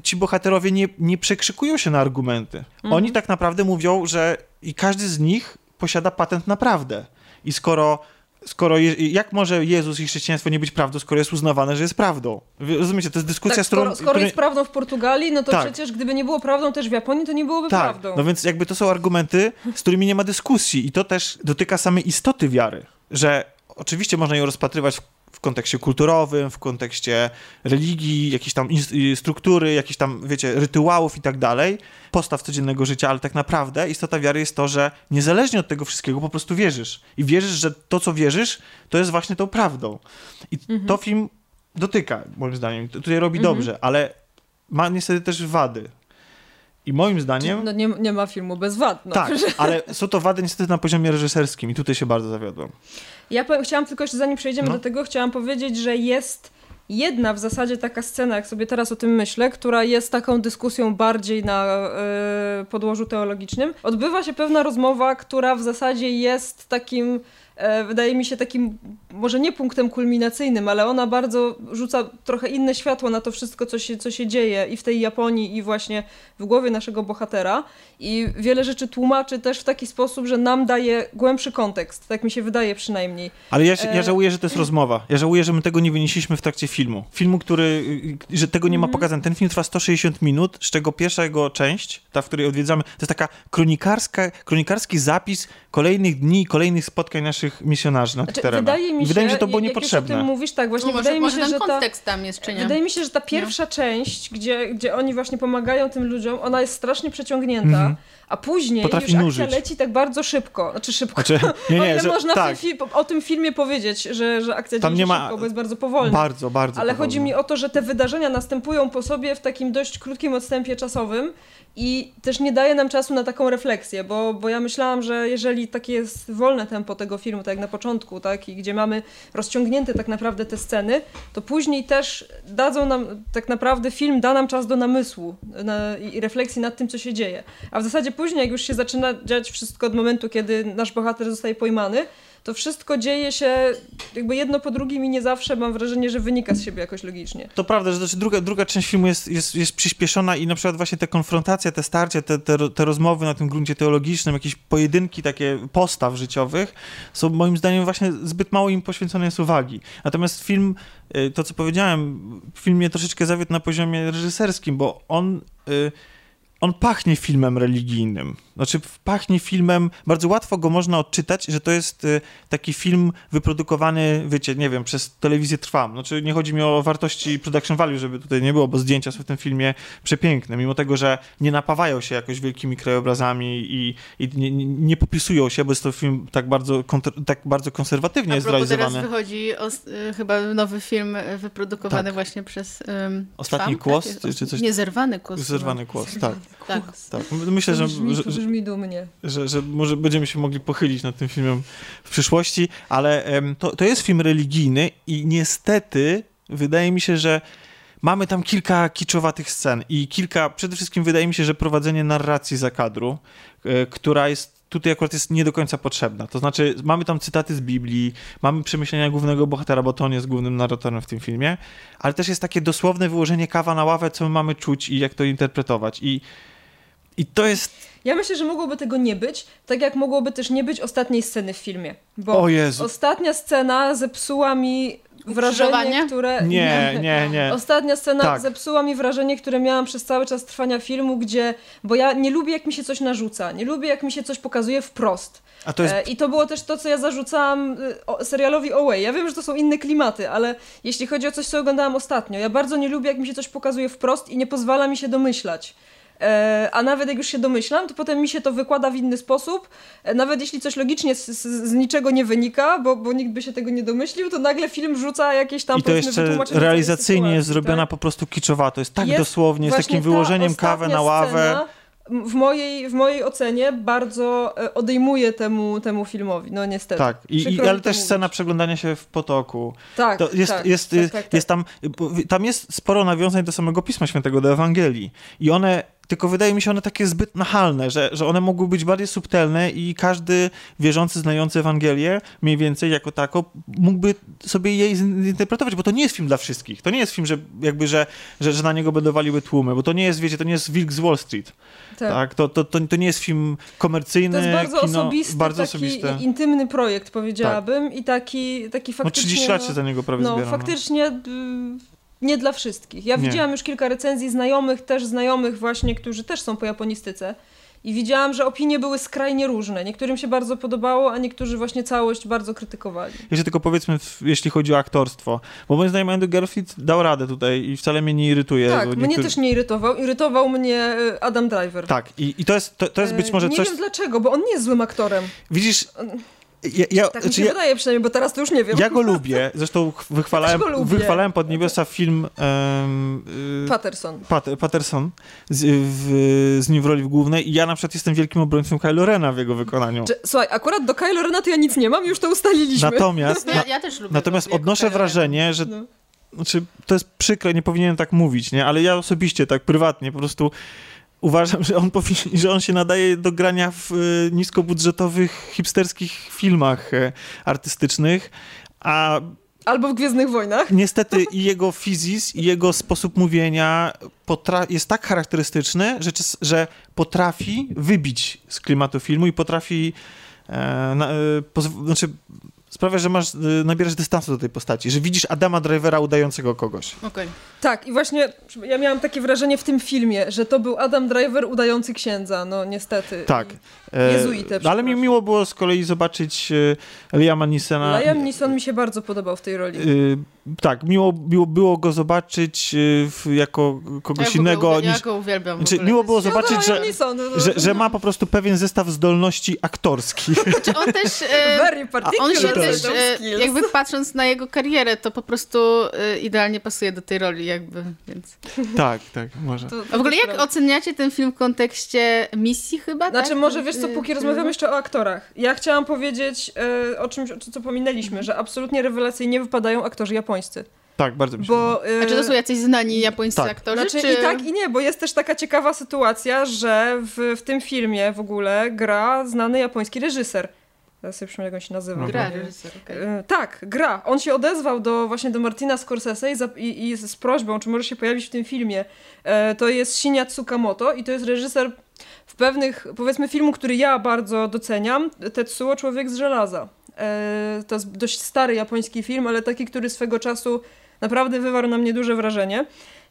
ci bohaterowie nie, nie przekrzykują się na argumenty. Oni tak naprawdę mówią, że i każdy z nich posiada patent na prawdę. I skoro, skoro jak może Jezus i chrześcijaństwo nie być prawdą, skoro jest uznawane, że jest prawdą? Rozumiecie, to jest dyskusja, Tak, z którą... skoro, skoro której- jest prawdą w Portugalii, no to Tak. przecież gdyby nie było prawdą też w Japonii, to nie byłoby tak, prawdą. no więc jakby to są argumenty, z którymi nie ma dyskusji i to też dotyka samej istoty wiary, że oczywiście można ją rozpatrywać w, w kontekście kulturowym, w kontekście religii, jakiejś tam struktury, jakichś tam, wiecie, rytuałów i tak dalej, postaw codziennego życia, ale tak naprawdę istota wiary jest to, że niezależnie od tego wszystkiego po prostu wierzysz. I wierzysz, że to, co wierzysz, to jest właśnie tą prawdą. I to film dotyka, moim zdaniem, tutaj robi dobrze, ale ma niestety też wady. I moim zdaniem... No nie, nie ma filmu bez wad. No. Tak, ale są to wady niestety na poziomie reżyserskim i tutaj się bardzo zawiodłem. Ja powiem, chciałam tylko jeszcze, zanim przejdziemy No. do tego, chciałam powiedzieć, że jest jedna w zasadzie taka scena, jak sobie teraz o tym myślę, która jest taką dyskusją bardziej na e, podłożu teologicznym. Odbywa się pewna rozmowa, która w zasadzie jest takim, wydaje mi się takim, może nie punktem kulminacyjnym, ale ona bardzo rzuca trochę inne światło na to wszystko, co się, co się dzieje i w tej Japonii, i właśnie w głowie naszego bohatera. I wiele rzeczy tłumaczy też w taki sposób, że nam daje głębszy kontekst, tak mi się wydaje przynajmniej. Ale ja, ja E, żałuję, że to jest rozmowa. Ja żałuję, że my tego nie wynieśliśmy w trakcie filmu. Filmu, który, y, że tego nie ma pokazane. Ten film trwa 160 minut, z czego pierwsza jego część, ta, w której odwiedzamy, to jest taka kronikarska, kronikarski zapis kolejnych dni, kolejnych spotkań naszych misjonarzy na tych Znaczy, terenach. wydaje mi się, wydaje mi się, że to było jak już o niepotrzebne. tym mówisz, tak, właśnie No, może wydaje mi może się, ten że ta, tam jest, czy nie? wydaje mi się, że ta pierwsza część, gdzie, gdzie oni właśnie pomagają tym ludziom, ona jest strasznie przeciągnięta, Mhm. A później Potrafi już akcja nużyć. leci tak bardzo szybko, znaczy szybko. Znaczy, nie, o nie, ile że, można tak, o tym filmie powiedzieć, że, że akcja Tam dzieje się szybko, bo jest bardzo powolna. bardzo, bardzo Ale powolny. chodzi mi o to, że te wydarzenia następują po sobie w takim dość krótkim odstępie czasowym i też nie daje nam czasu na taką refleksję, bo, bo ja myślałam, że jeżeli takie jest wolne tempo tego filmu, tak jak na początku, tak, i gdzie mamy rozciągnięte tak naprawdę te sceny, to później też dadzą nam, tak naprawdę film da nam czas do namysłu na, i refleksji nad tym, co się dzieje. A w zasadzie później, jak już się zaczyna dziać wszystko od momentu, kiedy nasz bohater zostaje pojmany, to wszystko dzieje się jakby jedno po drugim i nie zawsze mam wrażenie, że wynika z siebie jakoś logicznie. To prawda, że znaczy druga, druga część filmu jest, jest, jest przyspieszona i na przykład właśnie te konfrontacje, te starcia, te, te, te rozmowy na tym gruncie teologicznym, jakieś pojedynki takie postaw życiowych są moim zdaniem właśnie zbyt mało im poświęcone jest uwagi. Natomiast film, y, to co powiedziałem, film mnie troszeczkę zawiódł na poziomie reżyserskim, bo on... y, on pachnie filmem religijnym. Znaczy, pachnie filmem, bardzo łatwo go można odczytać, że to jest y, taki film wyprodukowany, wiecie, nie wiem, przez telewizję Trwam. Znaczy, nie chodzi mi o wartości production value, żeby tutaj nie było, bo zdjęcia są w tym filmie przepiękne, mimo tego, że nie napawają się jakoś wielkimi krajobrazami i, i nie, nie, popisują się, bo jest to film tak bardzo, kontr- tak bardzo konserwatywnie A propos, teraz zrealizowany. wychodzi os- y, chyba nowy film wyprodukowany Tak. właśnie przez um, Ostatni Trwam, Kłos, tak? czy- czy coś- Niezerwany kłos. Zerwany kłos, tak. Tak. tak. Myślę, że, to brzmi, że, to brzmi dumnie. że, że może będziemy się mogli pochylić nad tym filmem w przyszłości, ale to, to jest film religijny i niestety wydaje mi się, że mamy tam kilka kiczowatych scen i kilka, przede wszystkim wydaje mi się, że prowadzenie narracji za kadru, e, która jest tutaj akurat jest nie do końca potrzebna. To znaczy, mamy tam cytaty z Biblii, mamy przemyślenia głównego bohatera, bo to on jest głównym narratorem w tym filmie, ale też jest takie dosłowne wyłożenie kawa na ławę, co my mamy czuć i jak to interpretować. I, i to jest... Ja myślę, że mogłoby tego nie być, tak jak mogłoby też nie być ostatniej sceny w filmie. Bo O Jezu. ostatnia scena zepsuła mi wrażenie, które... Nie, nie, nie. Ostatnia scena Tak. zepsuła mi wrażenie, które miałam przez cały czas trwania filmu, gdzie. Bo ja nie lubię, jak mi się coś narzuca. Nie lubię, jak mi się coś pokazuje wprost. A to jest... E, I to było też to, co ja zarzucałam o, serialowi Away. Ja wiem, że to są inne klimaty, ale jeśli chodzi o coś, co oglądałam ostatnio, ja bardzo nie lubię, jak mi się coś pokazuje wprost i nie pozwala mi się domyślać. E, a nawet jak już się domyślam, to potem mi się to wykłada w inny sposób. E, nawet jeśli coś logicznie z, z, z niczego nie wynika, bo, bo nikt by się tego nie domyślił, to nagle film rzuca jakieś tam I to jeszcze realizacyjnie jest zrobiona tak? po prostu kiczowato. Jest tak Jest dosłownie, z takim ta wyłożeniem ostatnia na ławę. w mojej, w mojej ocenie bardzo e, odejmuje temu, temu filmowi, no niestety. Tak, I, i, ale też mówić. scena przeglądania się w potoku. Tak, To jest, tak, jest, tak, tak, tak. jest tam, bo tam jest sporo nawiązań do samego Pisma Świętego, do Ewangelii. I one, tylko wydaje mi się one takie zbyt nachalne, że, że one mogły być bardziej subtelne i każdy wierzący, znający Ewangelię, mniej więcej jako tako, mógłby sobie jej zinterpretować, bo to nie jest film dla wszystkich. To nie jest film, że jakby, że, że, że na niego będą waliły tłumy, bo to nie jest, wiecie, to nie jest Wilk z Wall Street. tak. Tak? To, to, to, to nie jest film komercyjny, To jest bardzo kino, osobisty, bardzo taki osobiste. intymny projekt, powiedziałabym, i taki, taki No faktycznie... 30 lat się za niego prawie No, zbiera. faktycznie y, nie dla wszystkich. Ja Nie. widziałam już kilka recenzji znajomych, też znajomych właśnie, którzy też są po japonistyce. I widziałam, że opinie były skrajnie różne. Niektórym się bardzo podobało, a niektórzy właśnie całość bardzo krytykowali. Jeszcze tylko powiedzmy, jeśli chodzi o aktorstwo, bo moim zdaniem Andrew Garfield dał radę tutaj i wcale mnie nie irytuje. Tak, mnie też nie irytował. Irytował mnie y, Adam Driver. Tak, i, i to, jest, to, to jest być E, może nie coś... wiem dlaczego, bo on nie jest złym aktorem. Widzisz, ja, ja, Tak mi znaczy się ja, wydaje przynajmniej, bo teraz to już nie wiem. ja go lubię, zresztą ch- wychwalałem, Ja lubię. wychwalałem pod niebiosa film um, Patterson. Pat, Patterson z, w, z nim w roli głównej i ja na przykład jestem wielkim obrońcą Kylo Rena w jego wykonaniu. Czy, słuchaj, akurat do Kylo Rena to ja nic nie mam, już to ustaliliśmy. Natomiast, na, ja też lubię natomiast odnoszę wrażenie, że No. znaczy, to jest przykre, nie powinienem tak mówić, nie? Ale ja osobiście, tak prywatnie, po prostu uważam, że on, powinien, że on się nadaje do grania w y, niskobudżetowych, hipsterskich filmach y, artystycznych, a Albo w Gwiezdnych Wojnach. niestety i jego fizis, i jego sposób mówienia jest tak charakterystyczny, że, że potrafi wybić z klimatu filmu i potrafi e, na, e, znaczy, sprawia, że masz, e, nabierasz dystansu do tej postaci, że widzisz Adama Drivera udającego kogoś. Okej. Tak, i właśnie ja miałam takie wrażenie w tym filmie, że to był Adam Driver udający księdza, no niestety. Tak. I E, Jezuitę, no, ale mi miło było z kolei zobaczyć e, Liama Neesona. Liam Neeson mi się bardzo podobał w tej roli. Y, tak, miło, miło było go zobaczyć y, w, jako kogoś Ja ogóle innego uwiel- niż... Ja go uwielbiam. Znaczy, ogóle. miło było zobaczyć, No, że, Neeson, no, no, że, że ma po prostu pewien zestaw zdolności aktorskich. Znaczy, on też... E, Very on się też, e, jakby patrząc na jego karierę, to po prostu e, idealnie pasuje do tej roli jakby, więc... tak, tak, może. To- w ogóle jak oceniacie ten film w kontekście misji chyba, Znaczy, tak? może wiesz co, Y, póki rozmawiamy jeszcze o aktorach. Ja chciałam powiedzieć e, o czymś, o co pominęliśmy, że absolutnie rewelacyjnie wypadają aktorzy japońscy. Tak, bardzo mi się. Bo, e, A czy to są jacyś znani japońscy Tak. aktorzy, Znaczy czy... i tak i nie, bo jest też taka ciekawa sytuacja, że w, w tym filmie w ogóle gra znany japoński reżyser. Teraz sobie przypomnę, jak on się nazywa. Gra reżyser. E, Tak, gra. On się odezwał do właśnie do Martina Scorsese i, za, i, i z prośbą, czy może się pojawić w tym filmie. E, to jest Shinya Tsukamoto i to jest reżyser w pewnych, powiedzmy, filmu, który ja bardzo doceniam. Tetsuo Człowiek z żelaza. E, to jest dość stary japoński film, ale taki, który swego czasu naprawdę wywarł na mnie duże wrażenie.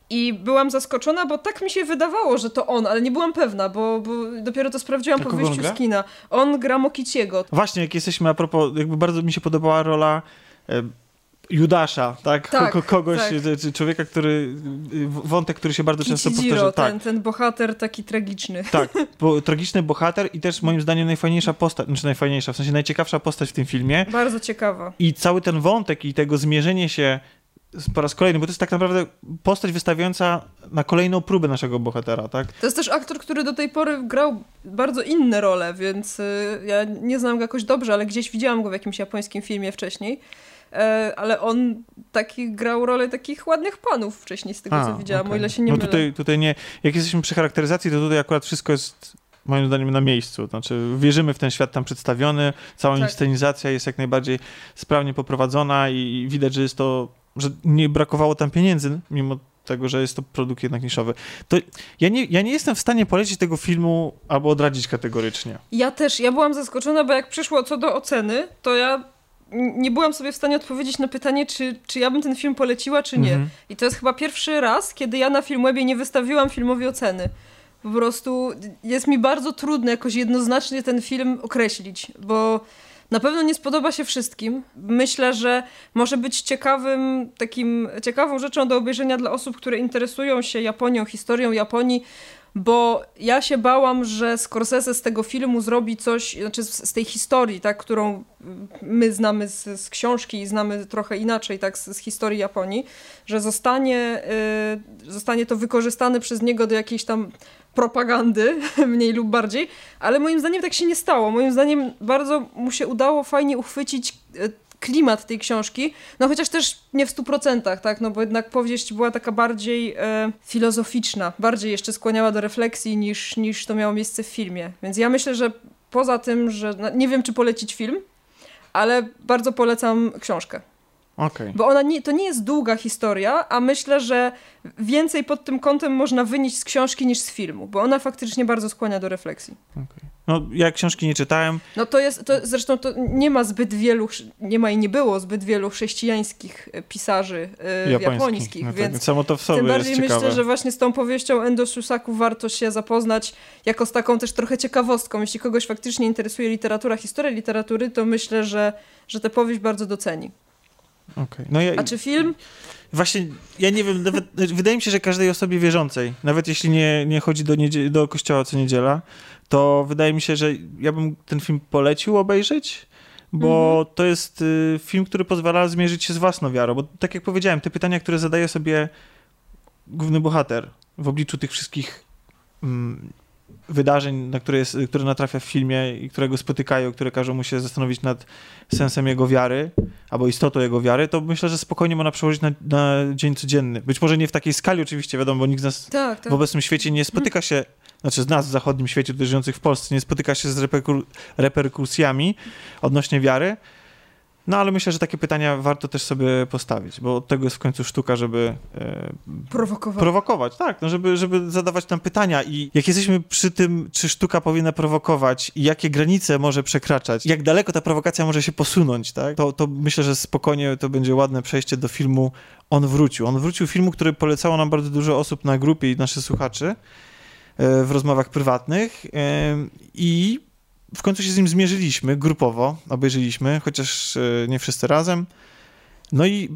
I byłam zaskoczona, bo tak mi się wydawało, że to on, ale nie byłam pewna, bo, bo dopiero to sprawdziłam po wyjściu gra? z kina. On gra Mokiciego. Właśnie, jak jesteśmy a propos, jakby bardzo mi się podobała rola e, Judasza, tak? Tak, Ko- kogoś, tak. człowieka, który, y, wątek, który się bardzo często Kichijiro, powtarza. Tak, ten, ten bohater taki tragiczny. tak, bo tragiczny bohater i też moim zdaniem najfajniejsza postać, znaczy najfajniejsza, w sensie najciekawsza postać w tym filmie. Bardzo ciekawa. I cały ten wątek i tego zmierzenie się po raz kolejny, bo to jest tak naprawdę postać wystawiająca na kolejną próbę naszego bohatera, tak? To jest też aktor, który do tej pory grał bardzo inne role, więc y, ja nie znam go jakoś dobrze, ale gdzieś widziałam go w jakimś japońskim filmie wcześniej. E, ale on taki grał rolę takich ładnych panów wcześniej, z tego co widziałam, okej. o ile się nie no mylę. tutaj, tutaj nie. Jak jesteśmy przy charakteryzacji, to tutaj akurat wszystko jest moim zdaniem na miejscu. Znaczy, wierzymy w ten świat tam przedstawiony, cała Tak. inscenizacja jest jak najbardziej sprawnie poprowadzona i widać, że jest to, że nie brakowało tam pieniędzy, mimo tego, że jest to produkt jednak niszowy. To ja nie, ja nie jestem w stanie polecić tego filmu albo odradzić kategorycznie. Ja też, ja byłam zaskoczona, bo jak przyszło co do oceny, to ja nie byłam sobie w stanie odpowiedzieć na pytanie, czy, czy ja bym ten film poleciła, czy nie. Mhm. I to jest chyba pierwszy raz, kiedy ja na Filmwebie nie wystawiłam filmowi oceny. Po prostu jest mi bardzo trudno jakoś jednoznacznie ten film określić, bo na pewno nie spodoba się wszystkim. Myślę, że może być ciekawym, takim, ciekawą rzeczą do obejrzenia dla osób, które interesują się Japonią, historią Japonii, bo ja się bałam, że Scorsese z tego filmu zrobi coś, znaczy z, tej historii, tak, którą my znamy z, z książki i znamy trochę inaczej, tak, z, z historii Japonii, że zostanie, y, zostanie to wykorzystane przez niego do jakiejś tam propagandy, mniej lub bardziej, ale moim zdaniem tak się nie stało. Moim zdaniem bardzo mu się udało fajnie uchwycić y, klimat tej książki, no chociaż też nie w stu procentach, tak, no bo jednak powieść była taka bardziej e, filozoficzna, bardziej jeszcze skłaniała do refleksji niż, niż to miało miejsce w filmie. Więc ja myślę, że poza tym, że no, nie wiem, czy polecić film, ale bardzo polecam książkę. Okej. Bo ona nie, to nie jest długa historia, a myślę, że więcej pod tym kątem można wynieść z książki niż z filmu, bo ona faktycznie bardzo skłania do refleksji. okej. No, ja książki nie czytałem. No to jest, to zresztą to nie ma zbyt wielu, nie ma i nie było zbyt wielu chrześcijańskich pisarzy e, japońskich. japońskich, No tak, więc samo to w sobie tym jest bardziej ciekawe. myślę, że właśnie z tą powieścią Endo Susaku warto się zapoznać jako z taką też trochę ciekawostką. Jeśli kogoś faktycznie interesuje literatura, historia literatury, to myślę, że, że tę powieść bardzo doceni. Okej. No ja, A czy film? Właśnie, ja nie wiem, nawet, wydaje mi się, że każdej osobie wierzącej, nawet jeśli nie, nie chodzi do, do kościoła co niedziela, to wydaje mi się, że ja bym ten film polecił obejrzeć, bo Mhm. to jest y, film, który pozwala zmierzyć się z własną wiarą, bo tak jak powiedziałem, te pytania, które zadaje sobie główny bohater w obliczu tych wszystkich mm, wydarzeń, na które, jest, które natrafia w filmie i które go spotykają, które każą mu się zastanowić nad sensem jego wiary, albo istotą jego wiary, to myślę, że spokojnie można przełożyć na, na dzień codzienny. Być może nie w takiej skali oczywiście, wiadomo, bo nikt z nas Tak, tak. w obecnym świecie nie spotyka się, znaczy z nas w zachodnim świecie, tutaj żyjących w Polsce, nie spotyka się z reperku- reperkusjami odnośnie wiary. No ale myślę, że takie pytania warto też sobie postawić, bo od tego jest w końcu sztuka, żeby e, Prowokował. prowokować, tak, no żeby, żeby zadawać tam pytania i jak jesteśmy przy tym, czy sztuka powinna prowokować i jakie granice może przekraczać, jak daleko ta prowokacja może się posunąć, tak, to, to myślę, że spokojnie to będzie ładne przejście do filmu On wrócił. On wrócił filmu, który polecało nam bardzo dużo osób na grupie i naszych słuchaczy e, w rozmowach prywatnych e, i w końcu się z nim zmierzyliśmy grupowo, obejrzeliśmy, chociaż e, nie wszyscy razem. No i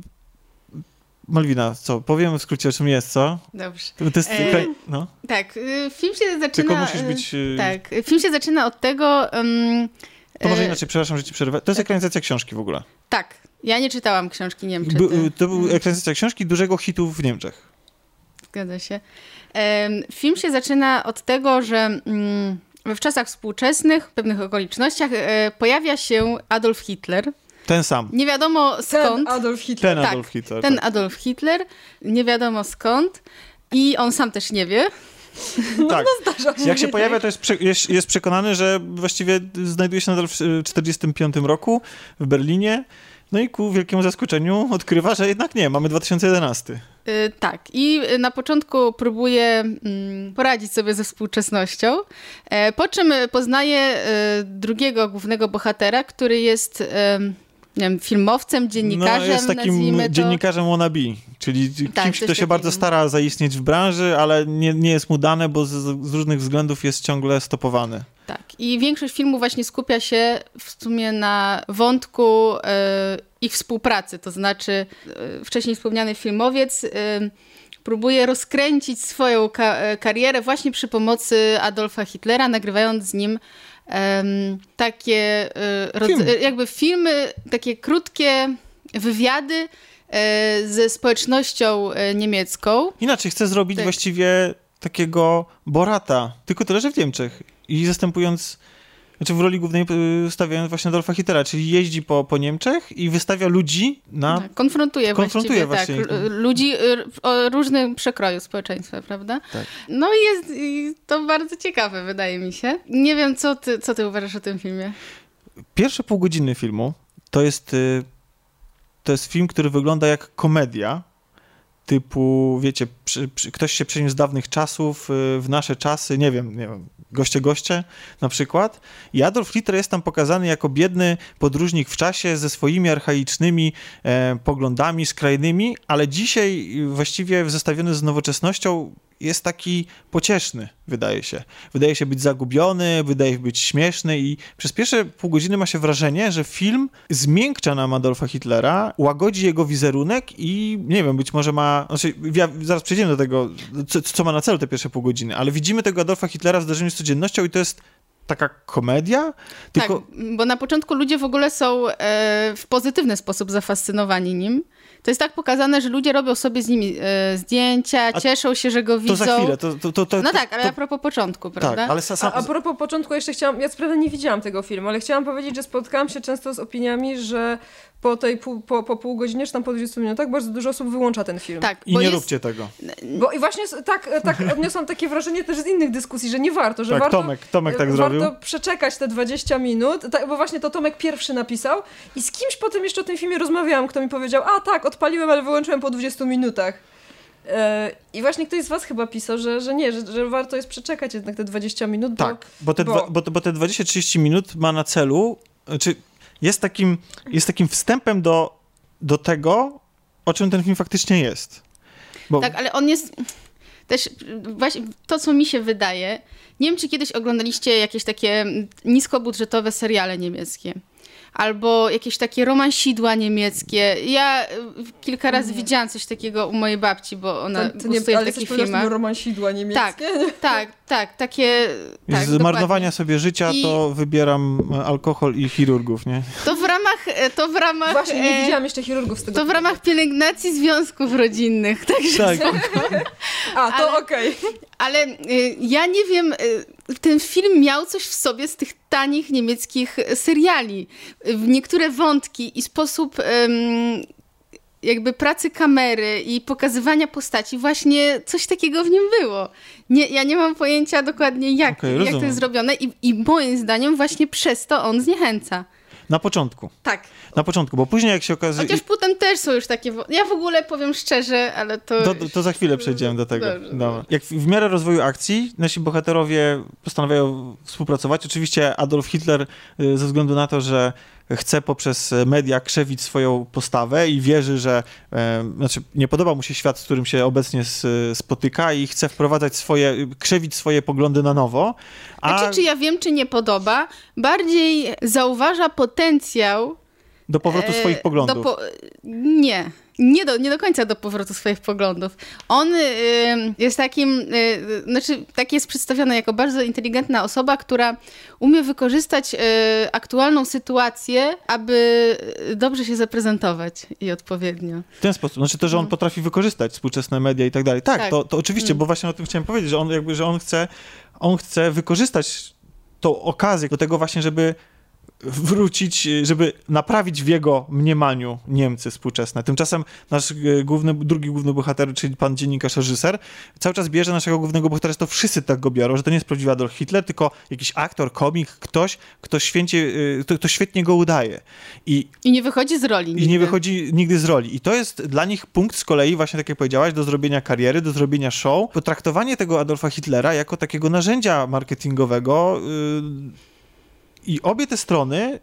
Malwina, co? Powiem w skrócie, o czym jest, co? Dobrze. To jest E, no. Tak, y, film się zaczyna... Tylko musisz y, być... y, Tak, film się zaczyna od tego... ym, To może e, inaczej, przepraszam, że ci przerwę. To jest ekranizacja książki w ogóle. Tak, ja nie czytałam książki, nie wiem czy By, to był ekranizacja książki dużego hitu w Niemczech. Zgadza się. Film się zaczyna od tego, że mm, w czasach współczesnych, w pewnych okolicznościach e, pojawia się Adolf Hitler. Ten sam. Nie wiadomo skąd. Ten Adolf Hitler. Ten Tak, Adolf Hitler. Ten tak. Adolf Hitler, nie wiadomo skąd. I on sam też nie wie. tak. Zdarza się. Jak się pojawia, to jest, jest, jest przekonany, że właściwie znajduje się nadal w 1945 roku w Berlinie. No i ku wielkiemu zaskoczeniu odkrywa, że jednak nie, mamy 2011. Y, Tak, i na początku próbuje mm, poradzić sobie ze współczesnością, e, po czym poznaje e, drugiego głównego bohatera, który jest nie wiem, filmowcem, dziennikarzem, no, jest takim to. dziennikarzem wannabe, czyli Tak, kimś, kto się bardzo stara zaistnieć w branży, ale nie, nie jest mu dane, bo z, z różnych względów jest ciągle stopowany. Tak, i większość filmu właśnie skupia się w sumie na wątku e, ich współpracy, to znaczy e, wcześniej wspomniany filmowiec e, próbuje rozkręcić swoją ka- karierę właśnie przy pomocy Adolfa Hitlera, nagrywając z nim takie Film. jakby filmy, takie krótkie wywiady e, ze społecznością niemiecką. Inaczej, chce zrobić Tak. właściwie takiego Borata, tylko tyle, że w Niemczech. I zastępując Znaczy w roli głównej y, stawiając właśnie Adolfa Hitlera, czyli jeździ po, po Niemczech i wystawia ludzi na... Tak, konfrontuje, Konfrontuje tak, właśnie. l- ludzi y, o różnym przekroju społeczeństwa, prawda? Tak. No i jest i to bardzo ciekawe, wydaje mi się. Nie wiem, co ty, co ty uważasz o tym filmie? Pierwsze pół godziny filmu to jest, to jest film, który wygląda jak komedia, typu, wiecie, przy, przy, ktoś się przeniósł z dawnych czasów y, w nasze czasy, nie wiem, nie wiem, goście goście na przykład. I Adolf Hitler jest tam pokazany jako biedny podróżnik w czasie ze swoimi archaicznymi e, poglądami skrajnymi, ale dzisiaj właściwie zestawiony z nowoczesnością jest taki pocieszny, wydaje się. Wydaje się być zagubiony, wydaje się być śmieszny i przez pierwsze pół godziny ma się wrażenie, że film zmiękcza nam Adolfa Hitlera, łagodzi jego wizerunek i nie wiem, być może ma, znaczy ja, zaraz przejdziemy do tego, co, co ma na celu te pierwsze pół godziny, ale widzimy tego Adolfa Hitlera w zdarzeniu z codziennością i to jest taka komedia, tylko... Tak, bo na początku ludzie w ogóle są e, w pozytywny sposób zafascynowani nim. To jest tak pokazane, że ludzie robią sobie z nimi e, zdjęcia, A cieszą się, że go widzą. To za chwilę, to, to, to, to No tak, ale to, a propos początku, prawda? tak, ale sa, sam, A, a propos początku jeszcze chciałam, ja co prawda nie widziałam tego filmu, ale chciałam powiedzieć, że spotkałam się często z opiniami, że po tej pół, po, po pół godzinie, czy tam po 20 minutach bardzo dużo osób wyłącza ten film. Tak, I bo nie jest, róbcie tego. Bo i właśnie tak, tak odniosłam takie wrażenie też z innych dyskusji, że nie warto, że Tak, warto, Tomek, Tomek tak warto zrobił. przeczekać te 20 minut, tak, bo właśnie to Tomek pierwszy napisał i z kimś potem jeszcze o tym filmie rozmawiałam, kto mi powiedział, a tak, odpaliłem, ale wyłączyłem po 20 minutach. E, I właśnie ktoś z was chyba pisał, że, że nie, że, że warto jest przeczekać jednak te 20 minut, bo Tak, bo te, bo- Dwa, bo, bo te 20-30 minut ma na celu, czy jest takim, jest takim wstępem do, do tego, o czym ten film faktycznie jest. Bo, Tak, ale on jest też właśnie to, co mi się wydaje. Nie wiem, czy kiedyś oglądaliście jakieś takie niskobudżetowe seriale niemieckie. Albo jakieś takie romansidła niemieckie. Ja y, kilka razy Nie. widziałam coś takiego u mojej babci, bo ona to, to nie, ale w takich filmach. romansidła niemieckie. Tak, tak, tak, takie... Tak, z marnowania sobie życia, I- to wybieram e, alkohol i chirurgów, nie? To w ramach, e, to w ramach, Właśnie, nie e, widziałam jeszcze chirurgów z tego to w ramach pielęgnacji związków rodzinnych, także Tak, A, to ale- okej. Ale y, ja nie wiem, y, ten film miał coś w sobie z tych tanich niemieckich seriali. Niektóre wątki i sposób jakby pracy kamery i pokazywania postaci, właśnie coś takiego w nim było. Nie, ja nie mam pojęcia dokładnie, jak, Okej, jak to jest zrobione i, i moim zdaniem właśnie przez to on zniechęca. Na początku. Tak. Na początku, bo później jak się okazuje... Chociaż potem też są już takie... Ja w ogóle powiem szczerze, ale to... To, to, to za chwilę przejdziemy do tego. Dobrze, Dobra. Jak w, w miarę rozwoju akcji nasi bohaterowie postanawiają współpracować. Oczywiście Adolf Hitler y, ze względu na to, że chce poprzez media krzewić swoją postawę i wierzy, że e, znaczy nie podoba mu się świat, z którym się obecnie spotyka i chce wprowadzać swoje, krzewić swoje poglądy na nowo. A Znaczy, czy ja wiem, czy nie podoba, bardziej zauważa potencjał do powrotu e, swoich poglądów. Po... Nie. Nie do, nie do końca do powrotu swoich poglądów. On y, jest takim, y, znaczy tak jest przedstawiony jako bardzo inteligentna osoba, która umie wykorzystać y, aktualną sytuację, aby dobrze się zaprezentować i odpowiednio. W ten sposób. Znaczy to, że on potrafi wykorzystać współczesne media i tak dalej. Tak, Tak. To, to oczywiście, Mm. bo właśnie o tym chciałem powiedzieć, że on jakby, że on chce, on chce wykorzystać tą okazję do tego właśnie, żeby wrócić, żeby naprawić w jego mniemaniu Niemcy współczesne. Tymczasem nasz e, główny, drugi główny bohater, czyli pan dziennikarz, reżyser, cały czas bierze naszego głównego bohatera, że to wszyscy tak go biorą, że to nie jest prawdziwy Adolf Hitler, tylko jakiś aktor, komik, ktoś, kto, święcie, e, kto, kto świetnie go udaje. I I nie wychodzi z roli. i nigdy. nie wychodzi nigdy z roli. I to jest dla nich punkt z kolei, właśnie tak jak powiedziałaś, do zrobienia kariery, do zrobienia show. Potraktowanie tego Adolfa Hitlera jako takiego narzędzia marketingowego. Yy, I obie te strony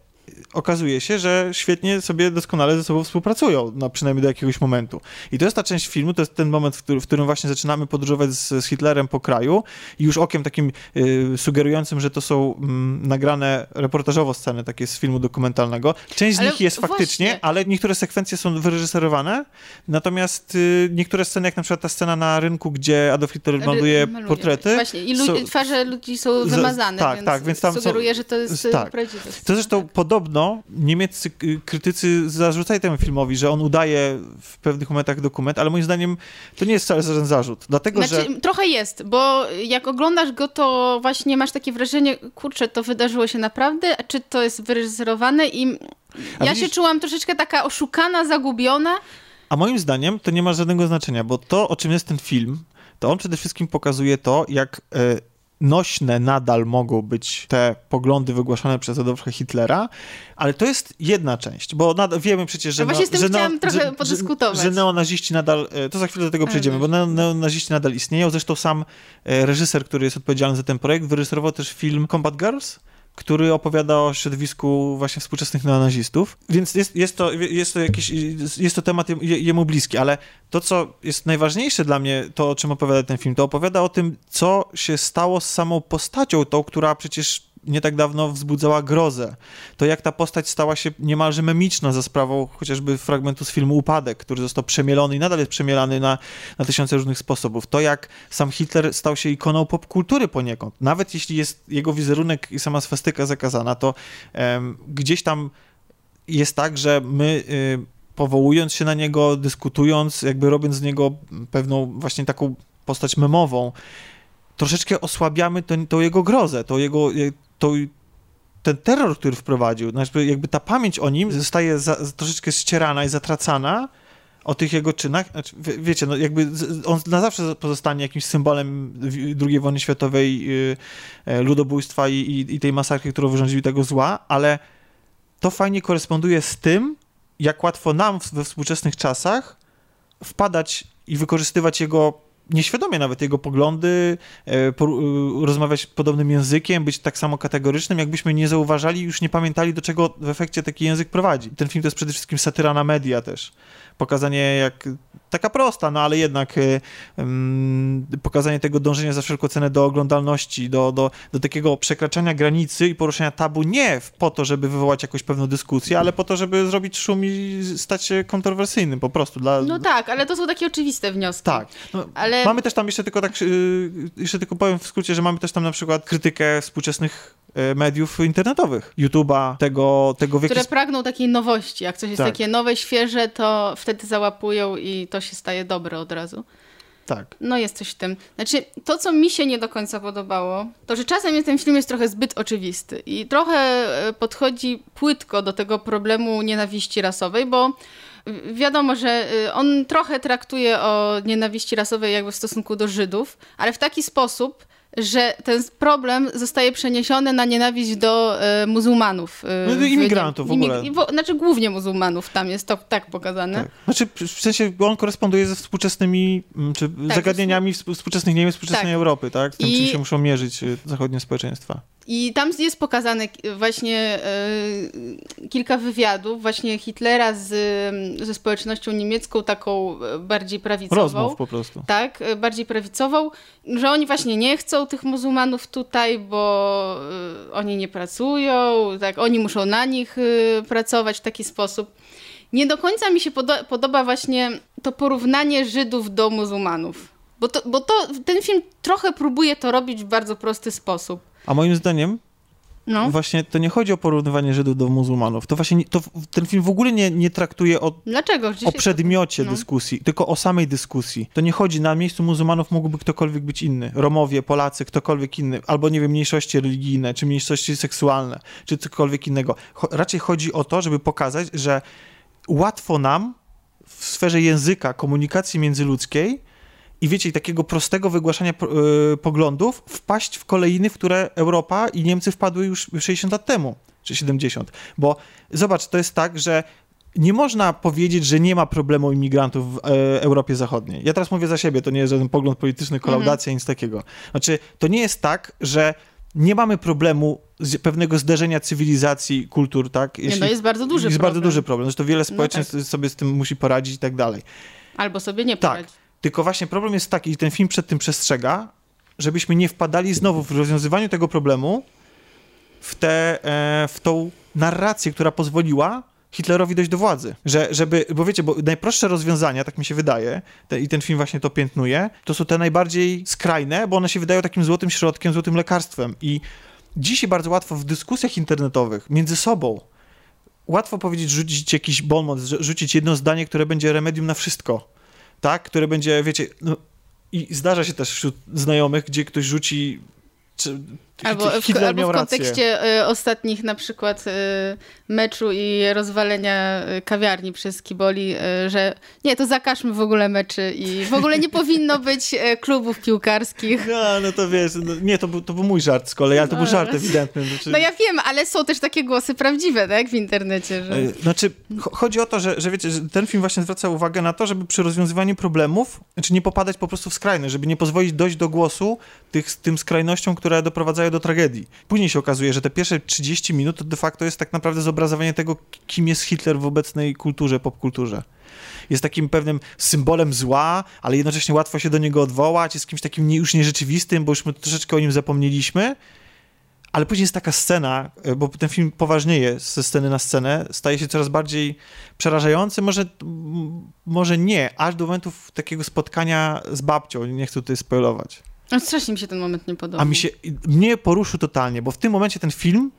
okazuje się, że świetnie sobie doskonale ze sobą współpracują, no, przynajmniej do jakiegoś momentu. I to jest ta część filmu, to jest ten moment, w, który, w którym właśnie zaczynamy podróżować z, z Hitlerem po kraju i już okiem takim y, sugerującym, że to są mm, nagrane reportażowo sceny takie z filmu dokumentalnego. Część z Ale nich jest faktycznie, właśnie. ale niektóre sekwencje są wyreżyserowane, natomiast y, niektóre sceny, jak na przykład ta scena na rynku, gdzie Adolf Hitler maluje maluje. portrety, Właśnie, i lud- są- twarze ludzi są Z- wymazane, tak, więc tak, więc tam są- sugeruje, że to jest tak. prawdziwe. To zresztą podobnie podobno niemieccy krytycy zarzucają temu filmowi, że on udaje w pewnych momentach dokument, ale moim zdaniem to nie jest wcale żaden zarzut. Dlatego, znaczy, że... Trochę jest, bo jak oglądasz go, to właśnie masz takie wrażenie, kurczę, to wydarzyło się naprawdę, czy to jest wyreżyserowane i a ja widzisz... się czułam troszeczkę taka oszukana, zagubiona. A moim zdaniem to nie ma żadnego znaczenia, bo to, o czym jest ten film, to on przede wszystkim pokazuje to, jak e, nośne nadal mogą być te poglądy wygłaszane przez Adolfa Hitlera, ale to jest jedna część, bo nadal, wiemy przecież, że, no właśnie z tym że, chciałam trochę że, podyskutować. Że, że neonaziści nadal, e, to za chwilę do tego przejdziemy, bo neonaziści nadal istnieją, zresztą sam e, reżyser, który jest odpowiedzialny za ten projekt, wyreżyserował też film Combat Girls, który opowiada o środowisku właśnie współczesnych neonazistów. Więc jest, jest, to, jest to jakiś, jest to temat jemu bliski, ale to, co jest najważniejsze dla mnie, to o czym opowiada ten film, to opowiada o tym, co się stało z samą postacią, tą, która przecież nie tak dawno wzbudzała grozę. To jak ta postać stała się niemalże memiczna za sprawą chociażby fragmentu z filmu Upadek, który został przemielony i nadal jest przemielany na, na tysiące różnych sposobów. To jak sam Hitler stał się ikoną popkultury poniekąd. Nawet jeśli jest jego wizerunek i sama swastyka zakazana, to gdzieś tam jest tak, że my... Y, powołując się na niego, dyskutując, jakby robiąc z niego pewną właśnie taką postać memową, troszeczkę osłabiamy ten, tą jego grozę, tą jego, to, ten terror, który wprowadził, znaczy jakby ta pamięć o nim zostaje za, troszeczkę ścierana i zatracana o tych jego czynach. Znaczy, wie, wiecie, no jakby on na zawsze pozostanie jakimś symbolem II wojny światowej, yy, ludobójstwa i, i, i, tej masakry, którą wyrządzili tego zła, ale to fajnie koresponduje z tym, jak łatwo nam we współczesnych czasach wpadać i wykorzystywać jego nieświadomie nawet jego poglądy, e, e, rozmawiać podobnym językiem, być tak samo kategorycznym, jakbyśmy nie zauważali, już nie pamiętali, do czego w efekcie taki język prowadzi. Ten film to jest przede wszystkim satyra na media też. Pokazanie jak, taka prosta, no ale jednak um, pokazanie tego dążenia za wszelką cenę do oglądalności, do, do, do takiego przekraczania granicy i poruszania tabu nie po to, żeby wywołać jakąś pewną dyskusję, ale po to, żeby zrobić szum i stać się kontrowersyjnym po prostu. Dla... No tak, ale to są takie oczywiste wnioski. Tak. No, ale. Mamy też tam jeszcze tylko tak, y, jeszcze tylko powiem w skrócie, że mamy też tam na przykład krytykę współczesnych y, mediów internetowych, YouTube'a, tego, tego w Które pragną takiej nowości. Jak coś jest tak. takie nowe, świeże, to wtedy załapują i to się staje dobre od razu. Tak. No jest coś w tym. Znaczy, to co mi się nie do końca podobało, to że czasem ten film jest trochę zbyt oczywisty i trochę e, podchodzi płytko do tego problemu nienawiści rasowej, bo Wiadomo, że y, on trochę traktuje o nienawiści rasowej jakby w stosunku do Żydów, ale w taki sposób, że ten problem zostaje przeniesiony na nienawiść do e, muzułmanów. E, no, imigrantów w, w ogóle. w, znaczy głównie muzułmanów, tam jest to tak pokazane. Tak. Znaczy w sensie on koresponduje ze współczesnymi mm, czy tak, zagadnieniami współczesnych Niemiec, współczesnej tak. Europy, tak? Z tym, I... czym się muszą mierzyć e, zachodnie społeczeństwa. I tam jest pokazane właśnie y, kilka wywiadów właśnie Hitlera z, ze społecznością niemiecką, taką bardziej prawicową. Rozmów po prostu. Tak, bardziej prawicową, że oni właśnie nie chcą tych muzułmanów tutaj, bo y, oni nie pracują, tak, oni muszą na nich y, pracować w taki sposób. Nie do końca mi się podo podoba właśnie to porównanie Żydów do muzułmanów. Bo, to, bo to, ten film trochę próbuje to robić w bardzo prosty sposób. A moim zdaniem no. Właśnie to nie chodzi o porównywanie Żydów do muzułmanów. To właśnie to, ten film w ogóle nie, nie traktuje o, Dlaczego? o przedmiocie no. dyskusji, tylko o samej dyskusji. To nie chodzi, na miejscu muzułmanów mógłby ktokolwiek być inny. Romowie, Polacy, ktokolwiek inny. Albo, nie wiem, mniejszości religijne, czy mniejszości seksualne, czy cokolwiek innego. Cho raczej chodzi o to, żeby pokazać, że łatwo nam w sferze języka, komunikacji międzyludzkiej i wiecie, takiego prostego wygłaszania yy, poglądów wpaść w kolejny, w które Europa i Niemcy wpadły już 60 lat temu, czy 70. Bo zobacz, to jest tak, że nie można powiedzieć, że nie ma problemu imigrantów w e, Europie Zachodniej. Ja teraz mówię za siebie, to nie jest żaden pogląd polityczny, kolaudacja, mhm. nic takiego. Znaczy, to nie jest tak, że nie mamy problemu z pewnego zderzenia cywilizacji, kultur, tak? Jeśli, nie, no jest bardzo duży jest problem. bardzo duży problem. Zresztą wiele społeczeństw no tak. sobie z tym musi poradzić i tak dalej. Albo sobie nie poradzić. Tak. Tylko właśnie problem jest taki, i ten film przed tym przestrzega, żebyśmy nie wpadali znowu w rozwiązywaniu tego problemu w, te, e, w tą narrację, która pozwoliła Hitlerowi dojść do władzy. Że, żeby, bo wiecie, bo najprostsze rozwiązania, tak mi się wydaje, te, i ten film właśnie to piętnuje, to są te najbardziej skrajne, bo one się wydają takim złotym środkiem, złotym lekarstwem. I dzisiaj bardzo łatwo w dyskusjach internetowych między sobą łatwo powiedzieć, rzucić jakiś bonmot, rzucić jedno zdanie, które będzie remedium na wszystko, tak? Które będzie, wiecie, no, i zdarza się też wśród znajomych, gdzie ktoś rzuci Albo w, albo w kontekście y, ostatnich na przykład y, meczu i rozwalenia y, kawiarni przez Kiboli, y, że nie, to zakażmy w ogóle meczy i w ogóle nie powinno być klubów piłkarskich. No, no to wiesz, no, nie, to był, to był mój żart z kolei, ale to był no. żart ewidentny. Znaczy... No ja wiem, ale są też takie głosy prawdziwe, tak, w internecie. Że... Y, znaczy, chodzi o to, że, że wiecie, że ten film właśnie zwraca uwagę na to, żeby przy rozwiązywaniu problemów, znaczy nie popadać po prostu w skrajność, żeby nie pozwolić dojść do głosu tych, tym skrajnościom, które doprowadzają do tragedii. Później się okazuje, że te pierwsze 30 minut to de facto jest tak naprawdę zobrazowanie tego, kim jest Hitler w obecnej kulturze, popkulturze. Jest takim pewnym symbolem zła, ale jednocześnie łatwo się do niego odwołać, jest kimś takim już nierzeczywistym, bo już my troszeczkę o nim zapomnieliśmy. Ale później jest taka scena, e, bo ten film poważnieje ze sceny na scenę, staje się coraz bardziej przerażający, może, może nie, aż do momentów takiego spotkania z babcią, nie chcę tutaj spoilować. No strasznie mi się ten moment nie podoba. A mi się, mnie poruszył totalnie, bo w tym momencie ten film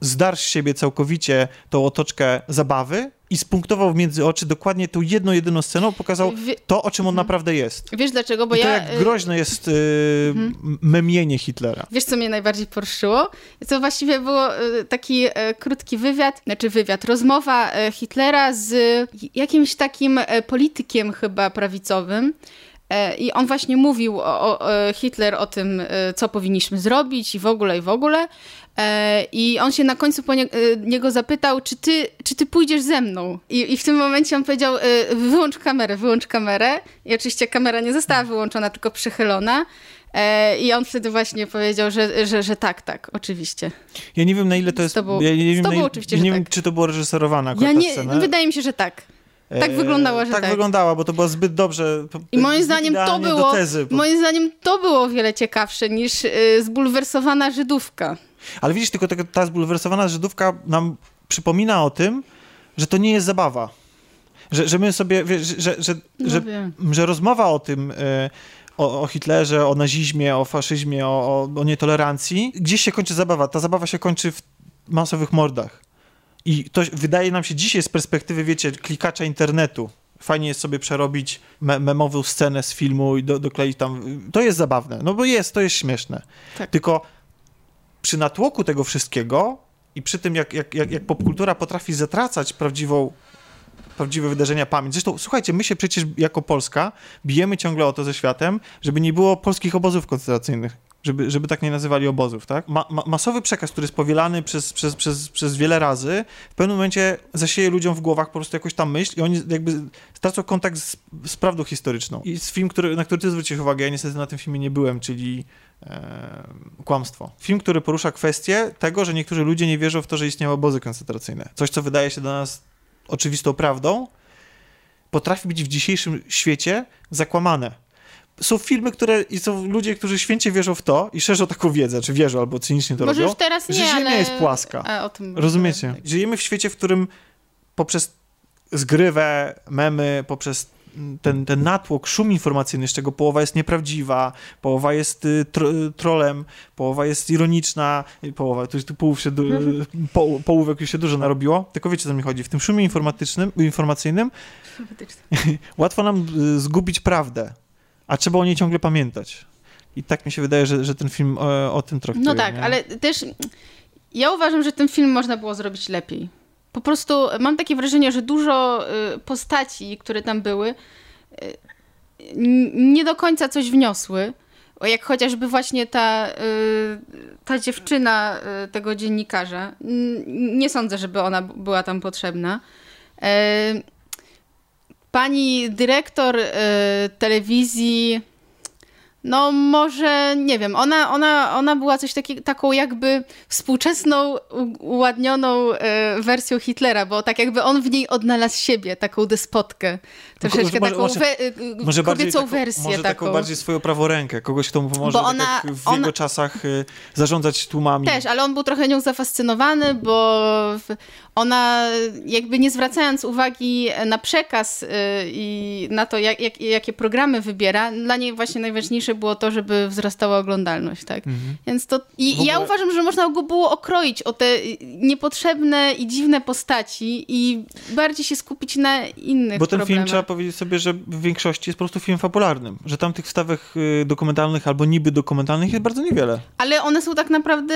zdarł z siebie całkowicie tą otoczkę zabawy i spunktował między oczy dokładnie tą jedną, jedyną sceną, pokazał to, o czym on mhm. naprawdę jest. Wiesz dlaczego? Bo I to ja... jak y, groźne jest yy, memienie Hitlera. Wiesz, co mnie najbardziej poruszyło? To właściwie było y, taki y, krótki wywiad, znaczy wywiad, rozmowa Hitlera z jakimś takim politykiem chyba prawicowym, I on właśnie mówił o, o, Hitler o tym, e, co powinniśmy zrobić i w ogóle, i w ogóle. E, I on się na końcu po nie, niego zapytał, czy ty, czy ty pójdziesz ze mną? I, I w tym momencie on powiedział, wyłącz kamerę, wyłącz kamerę. I oczywiście kamera nie została wyłączona, tylko przychylona. I on wtedy właśnie powiedział, że, że, że tak, tak, oczywiście. Ja nie wiem, na ile to jest. Z tobą, ja nie wiem, z tobą oczywiście, nie wiem, tak. czy to było reżyserowane. Ja nie, wydaje mi się, że tak. Tak wyglądała, że tak. Tak wyglądała, bo to było zbyt dobrze. I moim zdaniem to było, tezy, bo... moim zdaniem to było o wiele ciekawsze niż y, zbulwersowana Żydówka. Ale widzisz, tylko ta zbulwersowana Żydówka nam przypomina o tym, że to nie jest zabawa. Że, że my sobie, wiesz, że, że, no że, że, rozmowa o tym, y, o, o, Hitlerze, o nazizmie, o faszyzmie, o, o, o nietolerancji, gdzieś się kończy zabawa. Ta zabawa się kończy w masowych mordach. I to wydaje nam się dzisiaj z perspektywy, wiecie, klikacza internetu, fajnie jest sobie przerobić me memową scenę z filmu i do, dokleić tam. To jest zabawne, no bo jest, to jest śmieszne. Tak. Tylko przy natłoku tego wszystkiego i przy tym, jak, jak, jak, jak popkultura potrafi zatracać prawdziwą, prawdziwe wydarzenia pamięć. Zresztą, słuchajcie, my się przecież jako Polska bijemy ciągle o to ze światem, żeby nie było polskich obozów koncentracyjnych żeby, żeby tak nie nazywali obozów, tak? Ma, ma, masowy przekaz, który jest powielany przez, przez, przez, przez wiele razy, w pewnym momencie zasieje ludziom w głowach po prostu jakąś tam myśl i oni jakby stracą kontakt z, z prawdą historyczną. I z film, który, na który ty zwróciłeś uwagę, ja niestety na tym filmie nie byłem, czyli e, Kłamstwo. Film, który porusza kwestię tego, że niektórzy ludzie nie wierzą w to, że istniały obozy koncentracyjne. Coś, co wydaje się dla nas oczywistą prawdą, potrafi być w dzisiejszym świecie zakłamane są filmy, które i są ludzie, którzy święcie wierzą w to i szerzą taką wiedzę, czy wierzą albo cynicznie to Może robią, już teraz nie, że Ziemia ale... jest płaska. Rozumiecie? Żyjemy w świecie, w którym poprzez zgrywę, memy, poprzez ten, ten natłok, szum informacyjny, z czego połowa jest nieprawdziwa, połowa jest y, tro, trolem, połowa jest ironiczna, połowa, tu, tu połów się, mhm. po, połówek już się dużo narobiło, tylko wiecie, co mi chodzi. W tym szumie informatycznym, informacyjnym łatwo nam y, zgubić prawdę a trzeba o niej ciągle pamiętać. I tak mi się wydaje, że, że ten film o, o tym traktuje. No tak, nie? ale też ja uważam, że ten film można było zrobić lepiej. Po prostu mam takie wrażenie, że dużo y, postaci, które tam były, y, nie do końca coś wniosły. Jak chociażby właśnie ta, y, ta dziewczyna tego dziennikarza. Nie sądzę, żeby ona była tam potrzebna. Pani dyrektor y, telewizji, no może, nie wiem, ona, ona, ona była coś taki, taką jakby współczesną, uładnioną y, wersją Hitlera, bo tak jakby on w niej odnalazł siebie, taką despotkę. Troszeczkę może, taką może, we, y, może kobiecą taką, wersję. Może taką. taką bardziej swoją praworękę, kogoś, kto mu pomoże ona, tak w ona, jego czasach y, zarządzać tłumami. Też, ale on był trochę nią zafascynowany, bo ona jakby nie zwracając uwagi na przekaz y, i na to, jak, jak, jakie programy wybiera, dla niej właśnie najważniejsze było to, żeby wzrastała oglądalność, tak? Mhm. Więc to... I ogóle- ja uważam, że można go było okroić o te y, niepotrzebne i dziwne postaci i bardziej się skupić na innych Bo ten film problemach. trzeba powiedzieć sobie, że w większości jest po prostu filmem fabularnym. Że tam tych wstawek y, dokumentalnych albo niby dokumentalnych jest bardzo niewiele. Ale one są tak naprawdę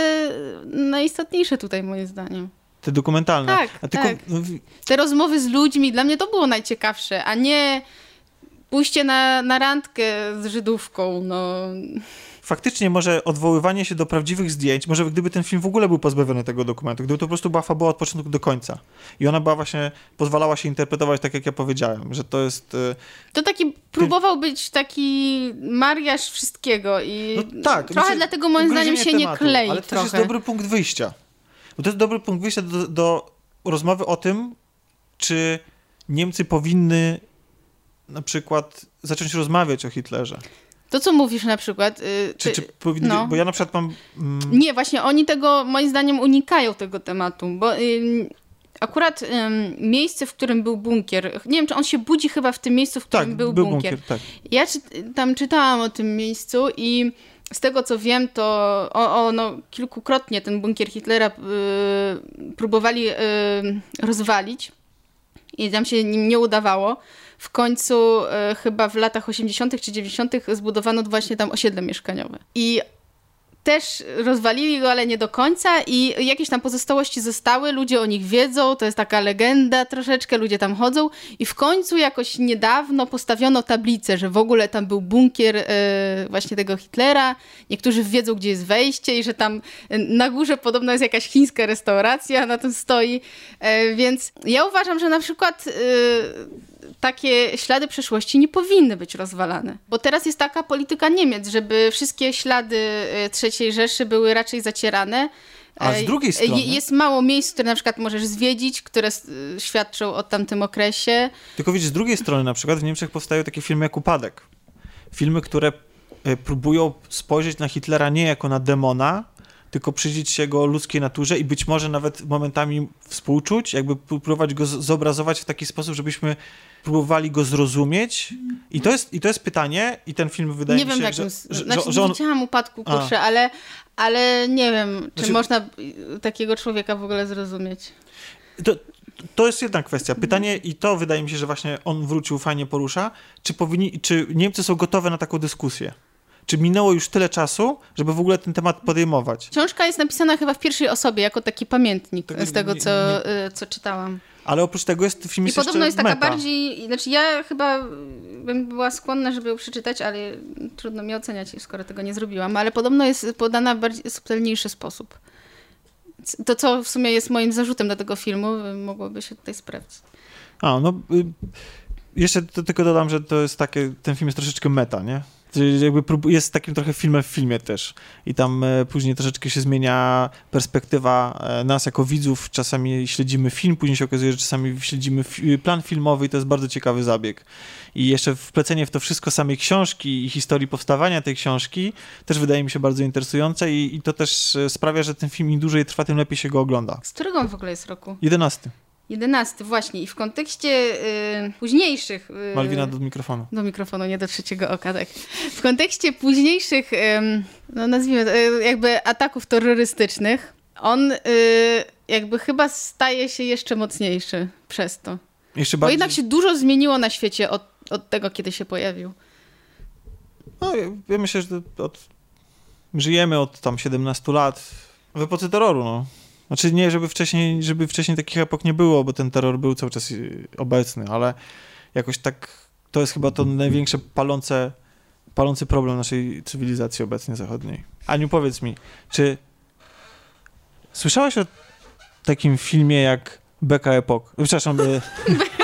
najistotniejsze tutaj, moim zdaniem. Te dokumentalne. Tak, tylko tak. no, Te rozmowy z ludźmi, dla mnie to było najciekawsze, a nie pójście na, na randkę z Żydówką, no... faktycznie może odwoływanie się do prawdziwych zdjęć, może gdyby ten film w ogóle był pozbawiony tego dokumentu, gdyby to po prostu była fabuła od początku do końca i ona była właśnie, pozwalała się interpretować tak, jak ja powiedziałem, że to jest... y, To taki próbował być taki mariaż wszystkiego i No tak. trochę dlatego moim zdaniem się nie tematu, klei Ale to trochę. też jest dobry punkt wyjścia. Bo to jest dobry punkt wyjścia do, do rozmowy o tym, czy Niemcy powinny na przykład zacząć rozmawiać o Hitlerze. To, co mówisz na przykład... y, Czy, czy powinny, no. bo ja na przykład mam... Mm, Nie, właśnie oni tego, moim zdaniem, unikają tego tematu, bo ym, akurat ym, miejsce, w którym był bunkier, nie wiem, czy on się budzi chyba w tym miejscu, w którym tak, był, bunkier. tak. Ja czy, tam czytałam o tym miejscu i z tego co wiem, to o, o, no, kilkukrotnie ten bunkier Hitlera y, próbowali y, rozwalić i tam się nim nie udawało. W końcu y, chyba w latach 80. czy 90. zbudowano właśnie tam osiedle mieszkaniowe. I też rozwalili go, ale nie do końca i jakieś tam pozostałości zostały, ludzie o nich wiedzą, to jest taka legenda troszeczkę, ludzie tam chodzą i w końcu jakoś niedawno postawiono tablicę, że w ogóle tam był bunkier e, właśnie tego Hitlera, niektórzy wiedzą, gdzie jest wejście i że tam na górze podobno jest jakaś chińska restauracja, na tym stoi, e, więc ja uważam, że na przykład e, takie ślady przeszłości nie powinny być rozwalane. Bo teraz jest taka polityka Niemiec, żeby wszystkie ślady e, III Rzeszy były raczej zacierane. A z E, drugiej e, strony- Jest mało miejsc, które na przykład możesz zwiedzić, które s- świadczą o tamtym okresie. Tylko widzisz, z drugiej strony na przykład w Niemczech powstają takie filmy jak Upadek. Filmy, które e, próbują spojrzeć na Hitlera nie jako na demona, tylko przyjrzeć się jego ludzkiej naturze i być może nawet momentami współczuć, jakby próbować go zobrazować w taki sposób, żebyśmy próbowali go zrozumieć. I to jest, i to jest pytanie, i ten film wydaje nie mi wiem, się, jak że, że, że, znaczy, że, on... widziałam upadku, A. kurczę, ale, ale nie wiem, czy Znaczy- można y, takiego człowieka w ogóle zrozumieć. To, to jest jedna kwestia. Pytanie, i to wydaje mi się, że właśnie on wrócił, fajnie porusza, czy, powinni, czy Niemcy są gotowe na taką dyskusję? Czy minęło już tyle czasu, żeby w ogóle ten temat podejmować? Książka jest napisana chyba w pierwszej osobie, jako taki pamiętnik Tego z tego, nie- co, nie- y, co czytałam. Ale oprócz tego jest film I jest podobno jest taka meta. bardziej, znaczy ja chyba bym była skłonna, żeby ją przeczytać, ale trudno mi oceniać, skoro tego nie zrobiłam, ale podobno jest podana w bardziej subtelniejszy sposób. To, co w sumie jest moim zarzutem do tego filmu, mogłoby się tutaj sprawdzić. A, no... Y, jeszcze to, tylko dodam, że to jest takie, ten film jest troszeczkę meta, nie? Jakby jest takim trochę filmem w filmie też. I tam e, później troszeczkę się zmienia perspektywa e, nas jako widzów. Czasami śledzimy film, później się okazuje, że czasami śledzimy plan filmowy i to jest bardzo ciekawy zabieg. I jeszcze wplecenie w to wszystko samej książki i historii powstawania tej książki też wydaje mi się bardzo interesujące i, i to też e, sprawia, że ten film im dłużej trwa, tym lepiej się go ogląda. Z którego on w ogóle jest roku? 11. 11, właśnie. I w kontekście y, późniejszych... Y, Malwina do mikrofonu. Do mikrofonu, nie do trzeciego oka, tak. W kontekście późniejszych, ym, no nazwijmy to, y, jakby ataków terrorystycznych, on y, jakby chyba staje się jeszcze mocniejszy przez to. Jeszcze Bo bardziej... jednak się dużo zmieniło na świecie od, od tego, kiedy się pojawił. No, ja- ja myślę, że od, żyjemy od tam 17 lat w epoce terroru, no. Znaczy nie, żeby wcześniej, żeby wcześniej takich epok nie było, bo ten terror był cały czas y, obecny, ale jakoś tak to jest chyba to największe palące, palący problem naszej cywilizacji obecnie zachodniej. Aniu, powiedz mi, czy słyszałaś o takim filmie jak Beka Epok? Przepraszam, y,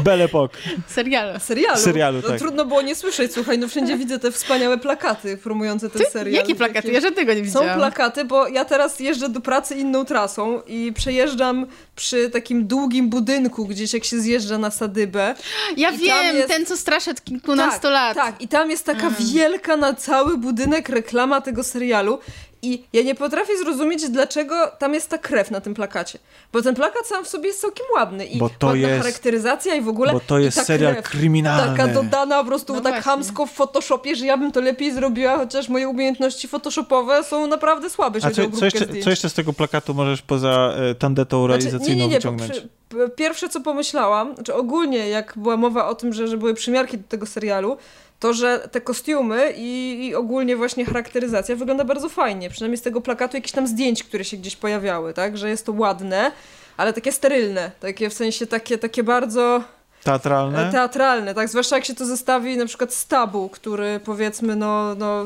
Belle Epoque. Serialu. Serialu. Serialu, no, tak. Trudno było nie słyszeć, słuchaj, no wszędzie widzę te wspaniałe plakaty promujące ten serial. Jakie plakaty? Takie- Ja żadnego nie Są widziałam. plakaty, bo ja teraz jeżdżę do pracy inną trasą i przejeżdżam przy takim długim budynku, gdzieś jak się zjeżdża na sadybę. ja wiem, jest- ten co straszy od kilkunastu tak, lat. Tak, i tam jest taka Mm. wielka na cały budynek reklama tego serialu. I ja nie potrafię zrozumieć, dlaczego tam jest ta krew na tym plakacie. Bo ten plakat sam w sobie jest całkiem ładny. I Bo to ładna jest- charakteryzacja i w ogóle. Bo to jest serial krew, kryminalny. Taka dodana po prostu No tak właśnie. hamsko w Photoshopie, że ja bym to lepiej zrobiła, chociaż moje umiejętności photoshopowe są naprawdę słabe, A co, co, jeszcze, co jeszcze z tego plakatu możesz poza e, tandetą realizacyjną Znaczy, nie, nie, nie, wyciągnąć? przy, pierwsze co pomyślałam, znaczy ogólnie jak była mowa o tym, że, że były przymiarki do tego serialu, to że te kostiumy i, i ogólnie właśnie charakteryzacja wygląda bardzo fajnie. Przynajmniej z tego plakatu jakieś tam zdjęć, które się gdzieś pojawiały, tak? Że jest to ładne, ale takie sterylne, takie w sensie takie, takie bardzo Teatralne? e, teatralne, tak? Zwłaszcza jak się to zestawi na przykład z Tabu, który powiedzmy no, no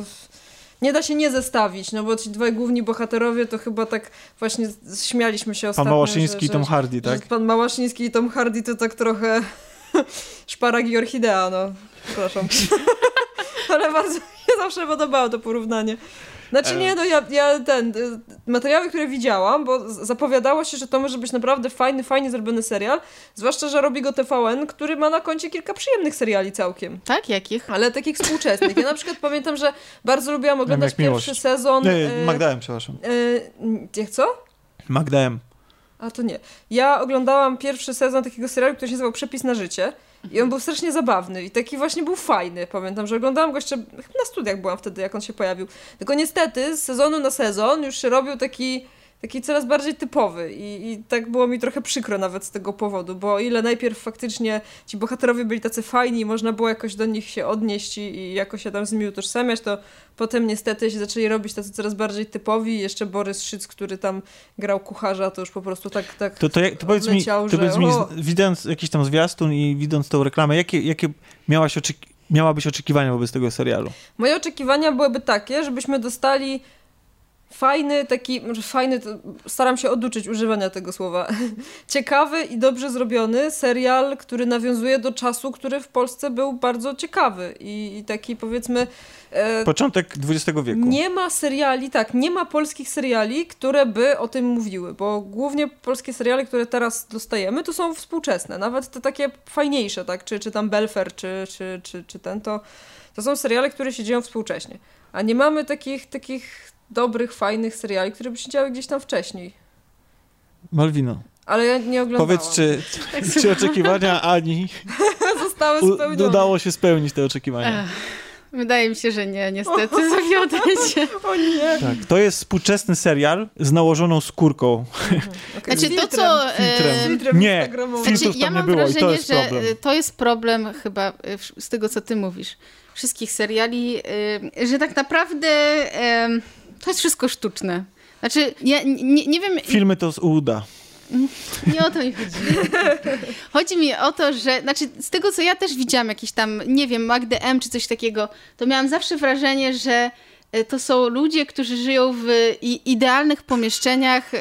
nie da się nie zestawić, no bo ci dwaj główni bohaterowie to chyba tak właśnie śmialiśmy się ostatnio. Pan Małaszyński i że, Tom że, Hardy, tak? pan Małaszyński i Tom Hardy to tak trochę szparag i orchidea, no. Przepraszam. Ale bardzo mi się zawsze podobało to porównanie. Znaczy nie, no ja, ja ten, y, materiały, które widziałam, bo zapowiadało się, że to może być naprawdę fajny, fajnie zrobiony serial, zwłaszcza, że robi go TVN, który ma na koncie kilka przyjemnych seriali całkiem. Tak? Jakich? Ale takich współczesnych. Ja na przykład pamiętam, że bardzo lubiłam oglądać pierwszy miłość. sezon. Nie, e, Magda M, przepraszam. jak co? Magda M. A to nie. Ja oglądałam pierwszy sezon takiego serialu, który się nazywał Przepis na życie. I on był strasznie zabawny i taki właśnie był fajny. Pamiętam, że oglądałam go jeszcze na studiach byłam wtedy, jak on się pojawił. Tylko niestety z sezonu na sezon już się robił taki, taki coraz bardziej typowy i, i tak było mi trochę przykro nawet z tego powodu, bo o ile najpierw faktycznie ci bohaterowie byli tacy fajni i można było jakoś do nich się odnieść i, i jakoś się tam z nimi utożsamiać, to potem niestety się zaczęli robić tacy coraz bardziej typowi jeszcze Borys Szyc, który tam grał kucharza, to już po prostu tak, tak To, to, jak- to powiedz mi, to że powiedz mi o. widząc jakiś tam zwiastun i widząc tą reklamę, jakie, jakie miałaś oczeki- miałabyś oczekiwania wobec tego serialu? Moje oczekiwania byłyby takie, żebyśmy dostali fajny, taki, może fajny, staram się oduczyć używania tego słowa, ciekawy i dobrze zrobiony serial, który nawiązuje do czasu, który w Polsce był bardzo ciekawy i, i taki powiedzmy... E, Początek XX wieku. nie ma seriali, tak, nie ma polskich seriali, które by o tym mówiły, bo głównie polskie seriale, które teraz dostajemy, to są współczesne, nawet te takie fajniejsze, tak, czy, czy tam Belfer, czy, czy, czy, czy ten, to, to są seriale, które się dzieją współcześnie. A nie mamy takich, takich dobrych, fajnych seriali, które by się działy gdzieś tam wcześniej. Malwino, Ale ja nie oglądałam. powiedz, czy, czy oczekiwania Ani Zostały u, spełnione. udało się spełnić te oczekiwania? Ech, wydaje mi się, że nie, niestety. Zawiodę cię. O nie. Tak, to jest współczesny serial z nałożoną skórką. Okay. Znaczy to, co... Filtrem. e, Filtrem Nie, filtrów Znaczy, ja tam nie mam było i to wrażenie, jest że problem. y, to jest problem chyba w- z tego, co ty mówisz. Wszystkich seriali, że tak naprawdę em, to jest wszystko sztuczne. Znaczy, ja nie, nie wiem, Filmy to z uda. nie o to mi chodzi. Chodzi mi o to, że, znaczy z tego, co ja też widziałam, jakieś tam, nie wiem, Magdę M czy coś takiego, to miałam zawsze wrażenie, że y, to są ludzie, którzy żyją w idealnych pomieszczeniach. y,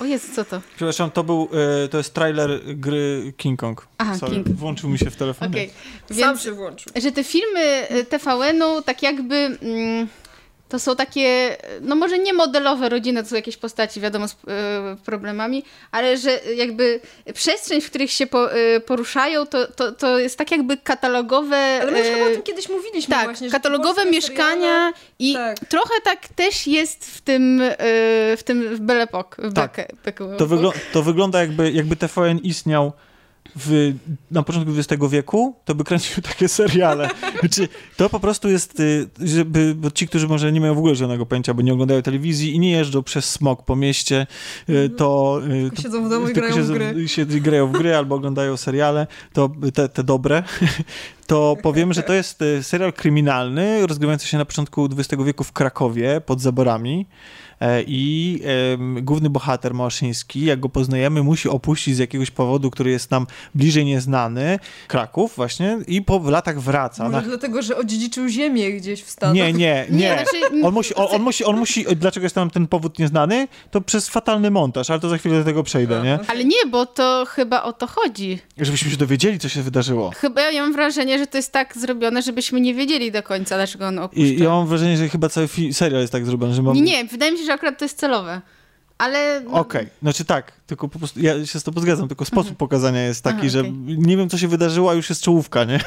O Jezu, co to? Przepraszam, to był, e, to jest trailer gry King Kong. Aha, Sorry, King. włączył mi się w telefonie. Okej. Sam się włączył. że te filmy TVN-u tak jakby mm, to są takie, no może nie modelowe rodziny, to są jakieś postaci, wiadomo, z y, problemami, ale że jakby przestrzeń, w których się po, y, poruszają, to, to, to jest tak jakby katalogowe... Ale my już y, chyba o tym kiedyś mówiliśmy tak, właśnie. katalogowe mieszkania i tak. trochę tak też jest w tym, y, w tym w Belle Époque. w Tak. Bekke- Bekke- To, wygl- to wygląda jakby, jakby TVN istniał w, na początku XX wieku, to by kręcił takie seriale. Znaczy, to po prostu jest, y, żeby, bo ci, którzy może nie mają w ogóle żadnego pojęcia, bo nie oglądają telewizji i nie jeżdżą przez smog po mieście, y, to... y, to siedzą w domu i grają w siedzą- gry. Się, grają w gry albo oglądają seriale, to te, te dobre, to powiemy, że to jest y, serial kryminalny rozgrywający się na początku XX wieku w Krakowie pod zaborami. E, I główny bohater Małaszyński, jak go poznajemy, musi opuścić z jakiegoś powodu, który jest nam bliżej nieznany, Kraków właśnie, i po latach wraca. Może Na... dlatego, że odziedziczył ziemię gdzieś w Stanach. Nie, nie, nie. On musi, on, on musi, on musi, dlaczego jest tam ten powód nieznany? To przez fatalny montaż, ale to za chwilę do tego przejdę, A, nie? okej. Ale nie, bo to chyba o to chodzi. Żebyśmy się dowiedzieli, co się wydarzyło. Chyba ja mam wrażenie, że to jest tak zrobione, żebyśmy nie wiedzieli do końca, dlaczego on opuszcza. I ja mam wrażenie, że chyba cały serial jest tak zrobiony, że mam... Nie, nie, wydaje mi się, że akurat to jest celowe. Ale... No, Okej, okay. znaczy tak, tylko po prostu ja się z tobą zgadzam, tylko sposób mhm. pokazania jest taki, Aha, że okay. nie wiem, co się wydarzyło, a już jest czołówka, nie?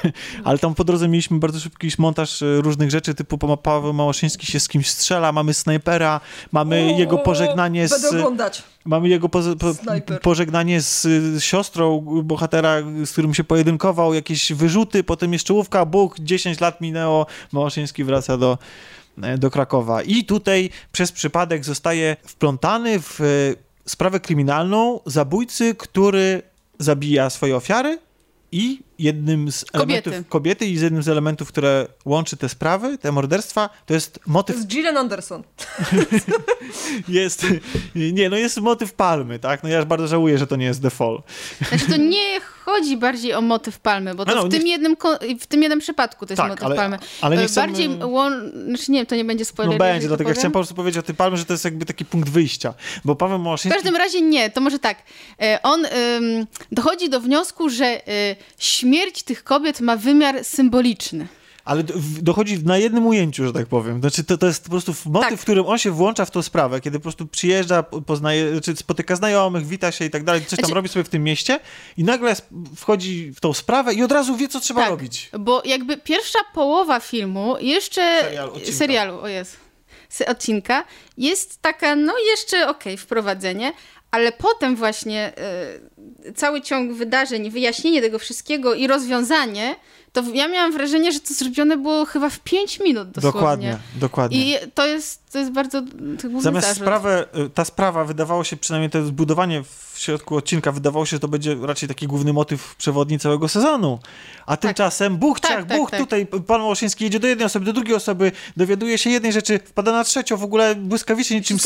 Ale tam po drodze mieliśmy bardzo szybki montaż e, różnych rzeczy, typu Paweł Małaszyński się z kimś strzela, mamy snajpera, mamy o, jego pożegnanie z... Będę oglądać. Mamy jego po, po, pożegnanie z, z, siostrą bohatera, z którym się pojedynkował, jakieś wyrzuty, potem jest czołówka, Bóg, 10 lat minęło, Małaszyński wraca do do Krakowa. I tutaj przez przypadek zostaje wplątany w e, sprawę kryminalną zabójcy, który zabija swoje ofiary i jednym z elementów kobiety. kobiety i z jednym z elementów, które łączy te sprawy, te morderstwa, to jest motyw... To jest Gillian Anderson. jest, nie, no jest motyw palmy, tak? No ja bardzo żałuję, że to nie jest The Fall. Znaczy to nie chodzi bardziej o motyw palmy, bo to no, no, w, tym nie... jednym, w tym jednym przypadku to jest tak, motyw ale, palmy. Ale nie chcemy... Bardziej, znaczy nie to nie będzie spoiler. No będzie, dlatego ja chciałem po prostu powiedzieć o tej palmy, że to jest jakby taki punkt wyjścia, bo Paweł Małaszyński... W każdym razie nie, to może tak. E, on ym, dochodzi do wniosku, że y, śmierć tych kobiet ma wymiar symboliczny. Ale dochodzi na jednym ujęciu, że tak powiem. Znaczy, to, to jest po prostu motyw, tak. w którym on się włącza w tą sprawę, kiedy po prostu przyjeżdża, poznaje, znaczy spotyka znajomych, wita się i tak dalej, coś tam znaczy... robi sobie w tym mieście i nagle wchodzi w tą sprawę i od razu wie, co trzeba tak, robić. Bo jakby pierwsza połowa filmu, jeszcze serialu, serialu o jest, odcinka, jest taka, no jeszcze okej, okay, wprowadzenie, ale potem właśnie y, cały ciąg wydarzeń, wyjaśnienie tego wszystkiego i rozwiązanie, to ja miałam wrażenie, że to zrobione było chyba w 5 minut dosłownie. Dokładnie, dokładnie. I to jest, to jest bardzo Zamiast sprawę, y, ta sprawa wydawało się, przynajmniej to zbudowanie w środku odcinka, wydawało się, że to będzie raczej taki główny motyw przewodni całego sezonu. A tak. tymczasem buch, tak, ciach, tak, buch, tak. tutaj pan Łoszyński jedzie do jednej osoby, do drugiej osoby, dowiaduje się jednej rzeczy, wpada na trzecią, w ogóle błyskawicznie niczym,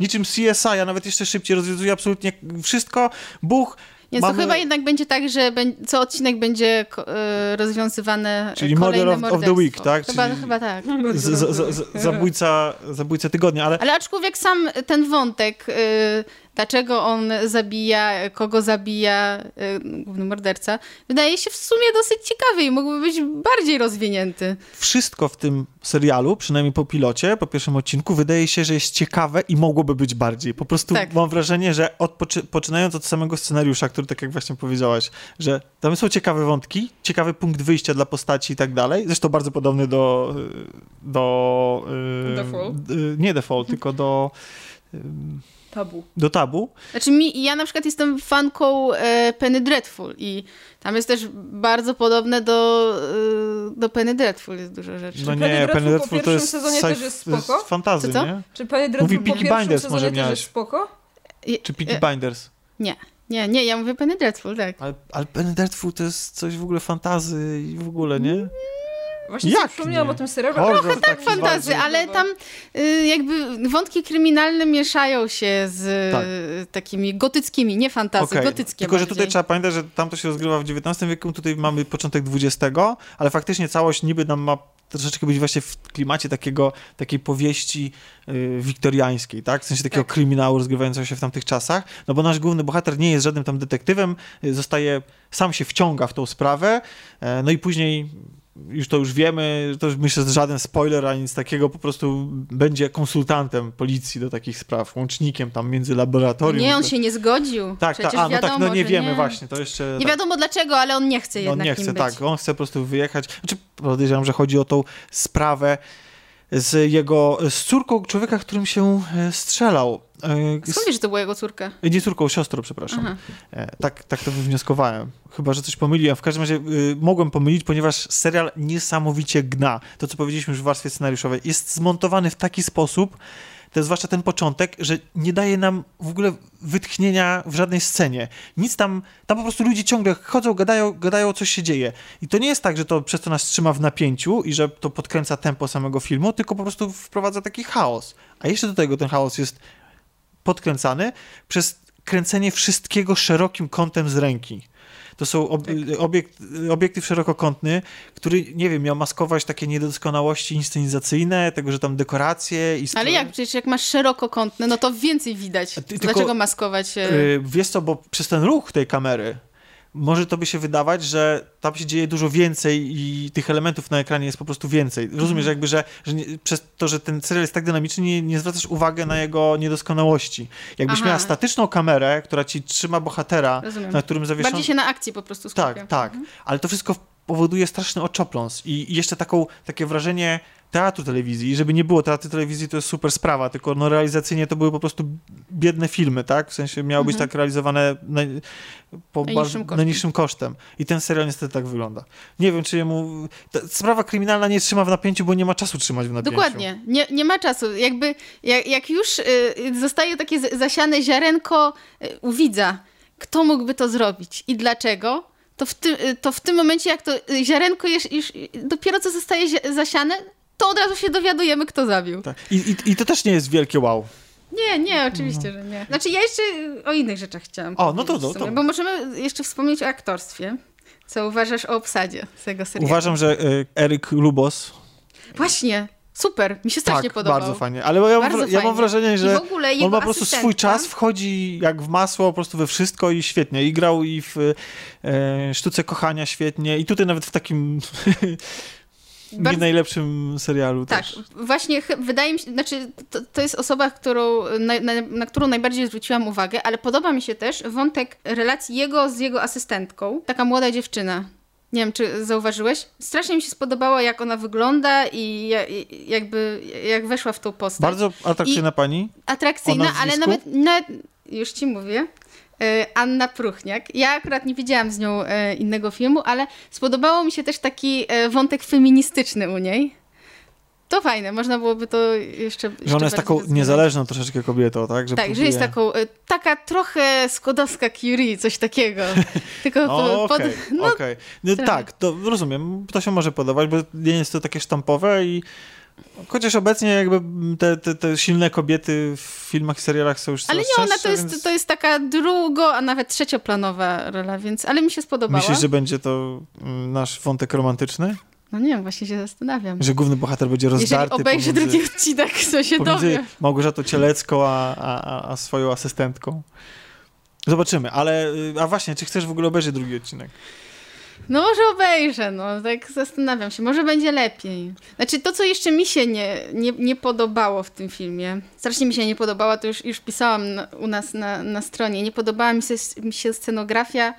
niczym CSI, a nawet jeszcze szybciej rozwiązuje absolutnie wszystko. Buch, więc Mamy... to chyba jednak będzie tak, że co odcinek będzie e, rozwiązywane Czyli model of, of, the week, tak? Chyba, Czyli chyba tak. Z, z, z, zabójca, zabójca tygodnia, ale... Ale aczkolwiek sam ten wątek... Y dlaczego on zabija, kogo zabija yy, główny morderca, wydaje się w sumie dosyć ciekawy i mógłby być bardziej rozwinięty. Wszystko w tym serialu, przynajmniej po pilocie, po pierwszym odcinku, wydaje się, że jest ciekawe i mogłoby być bardziej. Po prostu tak. mam wrażenie, że od, poczynając od samego scenariusza, który tak jak właśnie powiedziałaś, że tam są ciekawe wątki, ciekawy punkt wyjścia dla postaci i tak dalej, zresztą bardzo podobny do do... Yy, Default? Yy, nie Default, tylko do... Yy, Tabu. Do tabu? Znaczy mi, ja na przykład jestem fanką e, Penny Dreadful i tam jest też bardzo podobne do, e, do Penny Dreadful, jest dużo rzeczy. No nie, Penny Dreadful, Penny Dreadful po pierwszym sezonie też jest spoko? Jest fantazy, co, co? nie? Czy Penny Dreadful Mówi po pierwszym Binders sezonie też jest spoko? Czy Peaky e, Binders? Nie. Nie, nie, ja mówię Penny Dreadful, tak. Ale, ale Penny Dreadful to jest coś w ogóle fantazy i w ogóle, nie? Właśnie Jak wspomniałam o tym serialu. Trochę tak fantazy, ale tam y, jakby wątki kryminalne mieszają się z tak. takimi gotyckimi, nie fantazy, okay. gotyckie Tylko, bardziej. że tutaj trzeba pamiętać, że tam to się rozgrywa w XIX wieku, tutaj mamy początek XX, ale faktycznie całość niby nam ma troszeczkę być właśnie w klimacie takiego, takiej powieści y, wiktoriańskiej, tak? W sensie takiego tak. kryminału rozgrywającego się w tamtych czasach, no bo nasz główny bohater nie jest żadnym tam detektywem, y, zostaje, sam się wciąga w tą sprawę, y, no i później już to już wiemy, to już myślę, że żaden spoiler ani nic takiego, po prostu będzie konsultantem policji do takich spraw, łącznikiem tam między laboratorium. Nie, on się nie zgodził. Tak, tak, a no tak, no nie wiemy nie. właśnie, to jeszcze... Nie tak. wiadomo dlaczego, ale on nie chce jednak On nie chce, tak, on chce po prostu wyjechać. Znaczy podejrzewam, że chodzi o tą sprawę z jego, z córką człowieka, którym się e, strzelał. E, Skąd wiesz, że to była jego córka? Nie córką, siostrą, przepraszam. Aha. E, tak, tak to wywnioskowałem. Chyba, że coś pomyliłem. W każdym razie y, mogłem pomylić, ponieważ serial niesamowicie gna. To, co powiedzieliśmy już w warstwie scenariuszowej, jest zmontowany w taki sposób, to jest zwłaszcza ten początek, że nie daje nam w ogóle wytchnienia w żadnej scenie. Nic tam, tam po prostu ludzie ciągle chodzą, gadają, gadają, coś się dzieje. I to nie jest tak, że to przez to nas trzyma w napięciu i że to podkręca tempo samego filmu, tylko po prostu wprowadza taki chaos. A jeszcze do tego ten chaos jest podkręcany przez kręcenie wszystkiego szerokim kątem z ręki. To są ob tak. obiekt, obiektyw szerokokątny, który, nie wiem, miał maskować takie niedoskonałości inscenizacyjne, tego, że tam dekoracje i... Ale jak? Przecież jak masz szerokokątny, no to więcej widać. Ty, Dlaczego tylko, maskować? Yy, wiesz co, bo przez ten ruch tej kamery może to by się wydawać, że tam się dzieje dużo więcej i tych elementów na ekranie jest po prostu więcej. Rozumiesz, jakby, że, że nie, przez to, że ten serial jest tak dynamiczny, nie, nie zwracasz uwagi na jego niedoskonałości. Jakbyś Aha. miała statyczną kamerę, która ci trzyma bohatera, Rozumiem. na którym zawieszony... Bardziej się na akcji po prostu skupia. Tak, tak. Ale to wszystko powoduje straszny oczopląs i, jeszcze taką, takie wrażenie teatru telewizji. I żeby nie było teatru telewizji, to jest super sprawa, tylko no realizacyjnie to były po prostu biedne filmy, tak? W sensie miały być tak realizowane na, po Najniższym kosztem. najniższym kosztem. I ten serial niestety tak wygląda. Nie wiem, czy jemu... Ta sprawa kryminalna nie trzyma w napięciu, bo nie ma czasu trzymać w napięciu. Dokładnie. Nie, nie ma czasu. Jakby, jak, jak już y, zostaje takie zasiane ziarenko y, u widza, kto mógłby to zrobić i dlaczego, to w, ty, y, to w tym momencie, jak to y, ziarenko już, już dopiero co zostaje zasiane, to od razu się dowiadujemy, kto zabił. Tak. I, i, I to też nie jest wielkie wow. Nie, nie, oczywiście, że nie. Znaczy, ja jeszcze o innych rzeczach chciałam O, no to- sumie, to- Bo możemy jeszcze wspomnieć o aktorstwie. Co uważasz o obsadzie tego serialu? Uważam, że y, Eryk Lubos Właśnie, super, mi się strasznie tak, podobał. bardzo fajnie. Ale ja, mam, Bardzo wra- ja mam wrażenie, że on ma po prostu swój czas, wchodzi jak w masło po prostu we wszystko i świetnie. I grał i w e, Sztuce Kochania świetnie i tutaj nawet w takim nie Bardzo- najlepszym serialu Tak, też. właśnie wydaje mi się, znaczy to, to jest osoba, którą, na, na, na którą najbardziej zwróciłam uwagę, ale podoba mi się też wątek relacji jego z jego asystentką. Taka młoda dziewczyna. Nie wiem, czy zauważyłeś? Strasznie mi się spodobało, jak ona wygląda i, ja- i jakby jak weszła w tą postać. Bardzo atrakcyjna pani. atrakcyjna, ale nawet, nawet, już ci mówię, e, Anna Pruchniak. Ja akurat nie widziałam z nią e, innego filmu, ale spodobało mi się też taki e, wątek feministyczny u niej. To fajne, można byłoby to jeszcze. jeszcze Że ona jest taką rozwinąć. niezależną troszeczkę kobietą, tak? Że Tak, że jest próbuje- taką, e, taka trochę skłodowska Curie, coś takiego. Tylko O, Okej, pod, no, okej. No, tak, to rozumiem. To się może podobać, bo nie jest to takie sztampowe i chociaż obecnie jakby te, te, te silne kobiety w filmach i serialach są już ale nie, ona to jest, więc to jest taka drugo, a nawet trzecioplanowa rola, więc, ale mi się spodobała. Myślisz, że będzie to mm, nasz wątek romantyczny? No nie wiem, właśnie się zastanawiam. Że główny bohater będzie Jeżeli rozdarty obejrzy pomiędzy, drugi odcinek, to się dowie. Małgorzatą Cielecką, a, a, a- a swoją asystentką. Zobaczymy, ale y, a właśnie, czy chcesz w ogóle obejrzeć drugi odcinek? No może obejrzę, no tak zastanawiam się, może będzie lepiej. Znaczy to, co jeszcze mi się nie, nie, nie podobało w tym filmie, strasznie mi się nie podobała, to już, już pisałam na, u nas na, na stronie, nie podobała mi się, mi się scenografia,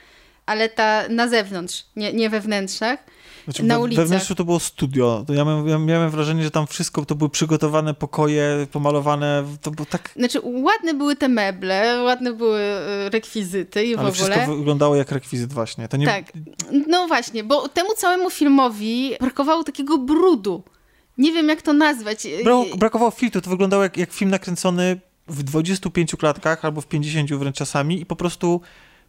ale ta na zewnątrz, nie, nie we wnętrzach. Znaczy, Na ulicach. we wnętrzu to było studio. To ja, miałem, ja miałem wrażenie, że tam wszystko to były przygotowane pokoje, pomalowane. To było tak. Znaczy ładne były te meble, ładne były y, rekwizyty i w Ale ogóle. wszystko wyglądało jak rekwizyt, właśnie. To nie, Tak. No właśnie, bo temu całemu filmowi brakowało takiego brudu. Nie wiem, jak to nazwać. Bra- brakowało filtru. To wyglądało jak, jak film nakręcony w 25 klatkach albo w 50 wręcz czasami i po prostu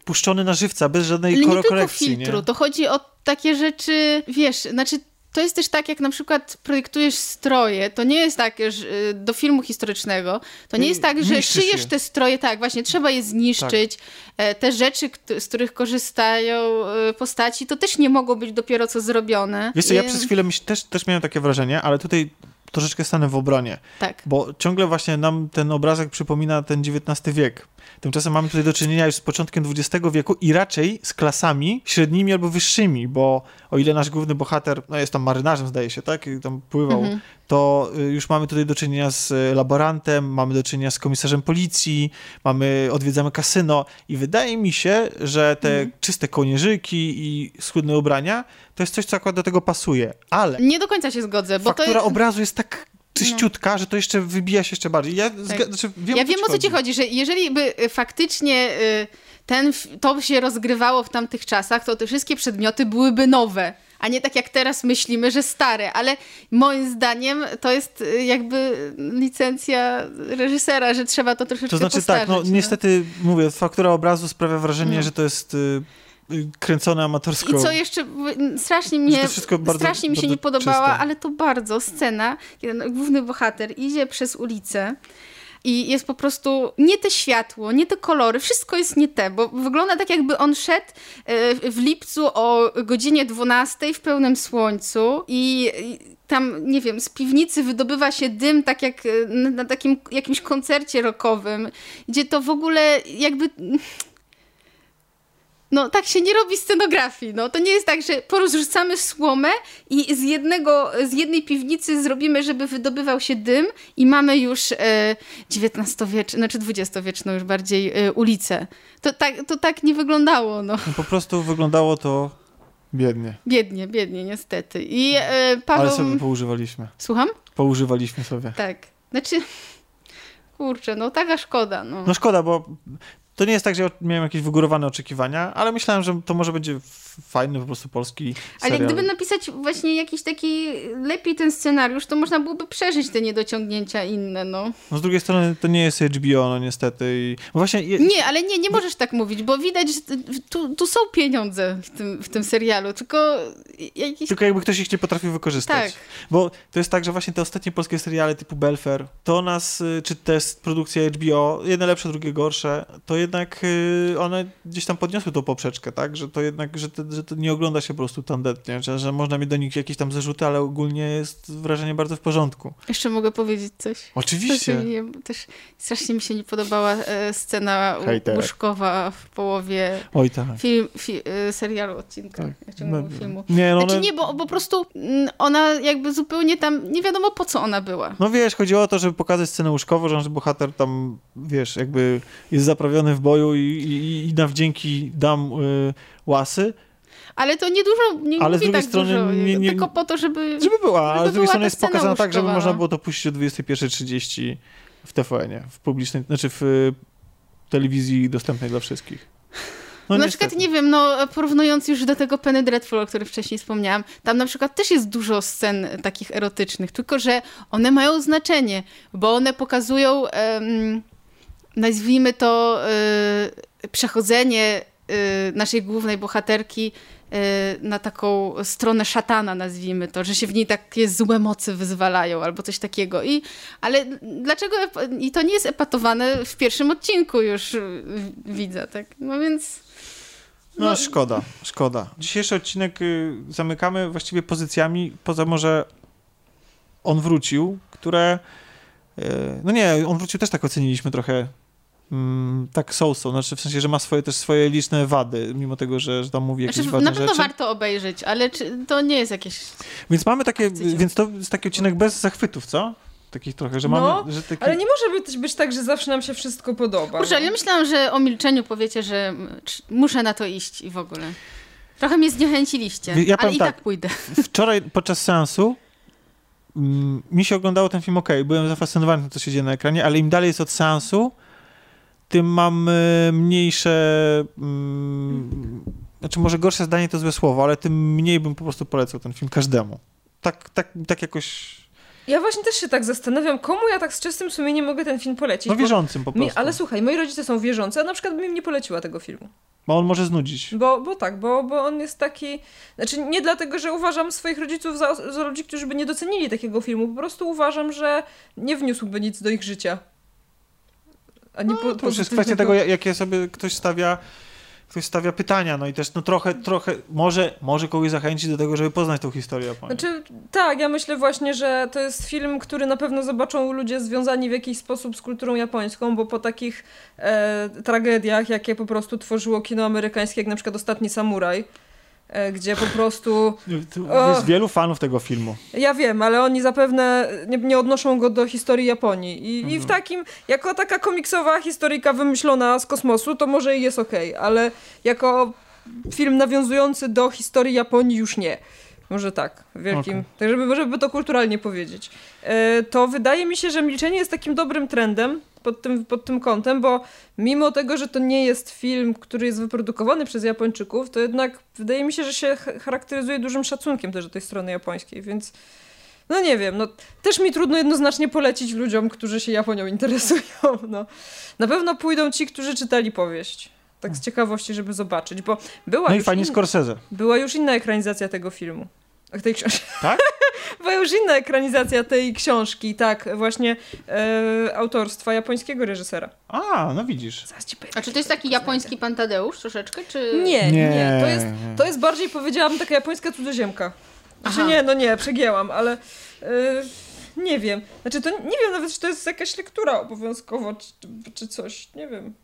puszczony na żywca, bez żadnej nie kor- tylko korekcji. filtru, nie? to chodzi o takie rzeczy, wiesz, znaczy to jest też tak, jak na przykład projektujesz stroje, to nie jest tak, że y, do filmu historycznego, to nie jest tak, że Niszczysz szyjesz je. te stroje, tak, właśnie, trzeba je zniszczyć, e, te rzeczy, z których korzystają e, postaci, to też nie mogło być dopiero co zrobione. Wiesz co, ja przez chwilę też, też miałem takie wrażenie, ale tutaj troszeczkę stanę w obronie, Tak. bo ciągle właśnie nam ten obrazek przypomina ten XIX wiek. Tymczasem mamy tutaj do czynienia już z początkiem XX wieku i raczej z klasami średnimi albo wyższymi, bo o ile nasz główny bohater, no jest tam marynarzem zdaje się, tak, i tam pływał, Mhm. to y, już mamy tutaj do czynienia z y, laborantem, mamy do czynienia z komisarzem policji, mamy, odwiedzamy kasyno i wydaje mi się, że te Mhm. czyste kołnierzyki i schudne ubrania to jest coś, co akurat do tego pasuje, ale Nie do końca się zgodzę, bo to faktura jest... obrazu jest tak czyściutka, że to jeszcze wybija się jeszcze bardziej. Ja, zga- znaczy, wiem, Ja wiem o co ci chodzi, że jeżeli by y, faktycznie y, ten, to się rozgrywało w tamtych czasach, to te wszystkie przedmioty byłyby nowe, a nie tak jak teraz myślimy, że stare, ale moim zdaniem to jest y, jakby licencja reżysera, że trzeba to troszeczkę To znaczy tak, no postarzeć, niestety mówię, faktura obrazu sprawia wrażenie, No. że to jest kręcone amatorsko. I co jeszcze strasznie mnie, bardzo- strasznie mi się nie podobała, czyste. ale to bardzo scena, kiedy główny bohater idzie przez ulicę i jest po prostu nie te światło, nie te kolory, wszystko jest nie te, bo wygląda tak jakby on szedł e, w lipcu o godzinie 12 w pełnym słońcu i tam, nie wiem, z piwnicy wydobywa się dym, tak jak e, na na takim jakimś koncercie rockowym, gdzie to w ogóle jakby no tak się nie robi scenografii. No, to nie jest tak, że porozrzucamy słomę i z, jednego, z jednej piwnicy zrobimy, żeby wydobywał się dym i mamy już e, XIX-wieczną, znaczy XX-wieczną już bardziej e, ulicę. To tak, to tak nie wyglądało. No. no po prostu wyglądało to biednie. Biednie, biednie, niestety. I e, Paweł... Ale sobie poużywaliśmy. Słucham? Poużywaliśmy sobie. Tak. Znaczy, kurczę, no taka szkoda. No, no szkoda, bo to nie jest tak, że ja miałem jakieś wygórowane oczekiwania, ale myślałem, że to może będzie fajny po prostu polski serial. Ale gdyby napisać właśnie jakiś taki lepiej ten scenariusz, to można byłoby przeżyć te niedociągnięcia inne, no. No z drugiej strony to nie jest HBO, no niestety. I... właśnie je... Nie, ale nie, nie możesz tak mówić, bo widać, że tu, tu są pieniądze w tym, w tym serialu, tylko jakiś... Tylko jakby ktoś ich nie potrafił wykorzystać. Tak. Bo to jest tak, że właśnie te ostatnie polskie seriale typu Belfer, to nas, y, czy te produkcje HBO, jedne lepsze, drugie gorsze, to jednak y, one gdzieś tam podniosły tą poprzeczkę, tak? Że to jednak, że, te, że to nie ogląda się po prostu tandetnie, że, że można mieć do nich jakieś tam zarzuty, ale ogólnie jest wrażenie bardzo w porządku. Jeszcze mogę powiedzieć coś? Oczywiście. Też, też strasznie mi się nie podobała e, scena Hejter. łóżkowa w połowie Oj, tak. film, fi, e, serialu, odcinka, tak. no, filmu. Nie, no, znaczy, nie, bo, bo po prostu mm, ona jakby zupełnie tam, nie wiadomo po co ona była. No wiesz, chodziło o to, żeby pokazać scenę łóżkową, że bohater tam, wiesz, jakby jest zaprawiony w boju i, i, i na wdzięki dam y, łasy, ale to niedużo, nie ale z drugiej tak strony dużo, nie, nie, tylko po to, żeby... Żeby była, ale z drugiej strony jest pokazana tak, żeby można było to puścić o 21.30 w TVN-ie, w publicznej, znaczy w y, telewizji dostępnej dla wszystkich. No, na przykład, nie wiem, no porównując już do tego Penny Dreadful, o którym wcześniej wspomniałam, tam na przykład też jest dużo scen takich erotycznych, tylko że one mają znaczenie, bo one pokazują, um, nazwijmy to, um, przechodzenie um, naszej głównej bohaterki Y, na taką stronę szatana, nazwijmy to, że się w niej takie złe mocy wyzwalają albo coś takiego. I, ale dlaczego, i to nie jest epatowane w pierwszym odcinku już y, widzę, tak? No więc... No, no szkoda, szkoda. Dzisiejszy odcinek y, zamykamy właściwie pozycjami, poza może on wrócił, które no nie, on wrócił też tak oceniliśmy trochę Mm, tak so-so, znaczy w sensie, że ma swoje też swoje liczne wady, mimo tego, że, że tam mówi jakieś znaczy, ważne rzeczy. Na pewno warto obejrzeć, ale czy, to nie jest jakieś... Więc mamy takie, więc to jest taki odcinek bez zachwytów, co? Takich trochę, że no, mamy... Że taki... ale nie może być, być tak, że zawsze nam się wszystko podoba. Kurczę, no. ja myślałam, że o milczeniu powiecie, że muszę na to iść i w ogóle. Trochę mnie zniechęciliście, ja ale i tak, tak pójdę. Wczoraj podczas seansu mm, mi się oglądało ten film ok, byłem zafascynowany tym, co się dzieje na ekranie, ale im dalej jest od seansu, tym mam mniejsze. Mm, znaczy, może gorsze zdanie to złe słowo, ale tym mniej bym po prostu polecał ten film każdemu. Tak, tak, tak jakoś. Ja właśnie też się tak zastanawiam, komu ja tak z czystym sumieniem mogę ten film polecić. No wierzącym po prostu. Mi, ale słuchaj, moi rodzice są wierzący, a na przykład bym im nie poleciła tego filmu. Bo on może znudzić. Bo, bo tak, bo, bo on jest taki. Znaczy, nie dlatego, że uważam swoich rodziców za, za ludzi, którzy by nie docenili takiego filmu. Po prostu uważam, że nie wniósłby nic do ich życia. A nie no, to jest kwestia tego, jakie sobie ktoś stawia ktoś stawia pytania, no i też no trochę, trochę może, może kogoś zachęcić do tego, żeby poznać tą historię Japonii. Znaczy, tak, ja myślę właśnie, że to jest film, który na pewno zobaczą ludzie związani w jakiś sposób z kulturą japońską, bo po takich e, tragediach, jakie po prostu tworzyło kino amerykańskie, jak na przykład Ostatni Samuraj, gdzie po prostu... Jest wielu fanów tego filmu. Ja wiem, ale oni zapewne nie, nie odnoszą go do historii Japonii. I, mhm. I, w mhm. takim, jako taka komiksowa historyjka wymyślona z kosmosu, to może i jest okej, okay, ale jako film nawiązujący do historii Japonii już nie. Może tak, wielkim. Okay. Tak, żeby, żeby to kulturalnie powiedzieć. E, to wydaje mi się, że milczenie jest takim dobrym trendem pod tym, pod tym kątem, bo mimo tego, że to nie jest film, który jest wyprodukowany przez Japończyków, to jednak wydaje mi się, że się charakteryzuje dużym szacunkiem też do tej strony japońskiej, więc no nie wiem, no też mi trudno jednoznacznie polecić ludziom, którzy się Japonią interesują. No. Na pewno pójdą ci, którzy czytali powieść. Tak z ciekawości, żeby zobaczyć, bo była No i fajnie in... Scorsese. Była już inna ekranizacja tego filmu. Tej książki. Tak? Była już inna ekranizacja tej książki, tak, właśnie e, autorstwa japońskiego reżysera. A, no widzisz. A czy to jest taki japoński Pantadeusz troszeczkę, czy... Nie, nie, nie. To, jest, to jest bardziej, powiedziałabym, taka japońska cudzoziemka. Znaczy Aha. nie, no nie, przegięłam, ale e, nie wiem. Znaczy to nie wiem nawet, czy to jest jakaś lektura obowiązkowo, czy, czy coś, nie wiem.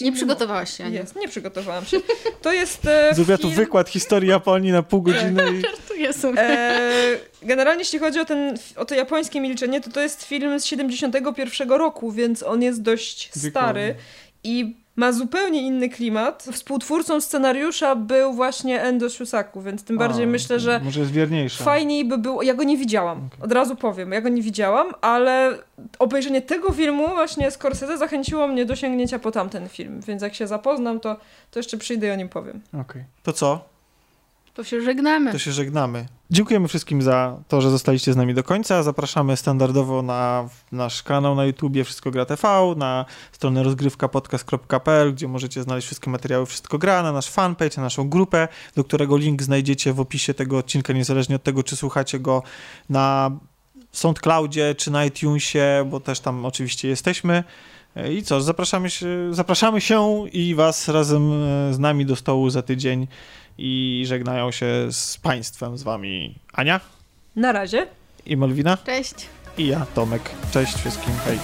Nie przygotowałaś się. Jest, nie przygotowałam się. To jest e, Zrobiła tu film... wykład historii Japonii na pół godziny i... Żartuję sobie. E, generalnie jeśli chodzi o, ten, o to japońskie milczenie, to to jest film z 71 roku, więc on jest dość stary i ma zupełnie inny klimat. Współtwórcą scenariusza był właśnie Endo Shusaku, więc tym bardziej A, myślę, że Może jest wierniejsza. fajniej by było... Ja go nie widziałam, Okej. od razu powiem, ja go nie widziałam, ale obejrzenie tego filmu właśnie Scorsese zachęciło mnie do sięgnięcia po tamten film, więc jak się zapoznam, to, to jeszcze przyjdę i o nim powiem. Okej. To co? To się żegnamy. To się żegnamy. Dziękujemy wszystkim za to, że zostaliście z nami do końca. Zapraszamy standardowo na nasz kanał na YouTubie Wszystko Gra TV, na stronę rozgrywkapodcast.pl, gdzie możecie znaleźć wszystkie materiały Wszystko Gra, na nasz fanpage, na naszą grupę, do którego link znajdziecie w opisie tego odcinka, niezależnie od tego, czy słuchacie go na SoundCloudzie, czy na iTunesie, bo też tam oczywiście jesteśmy. I co, zapraszamy się, zapraszamy się i was razem e, z nami do stołu za tydzień i żegnają się z Państwem, z Wami Ania Na razie. i Malwina Cześć. i ja, Tomek. Cześć wszystkim, hej.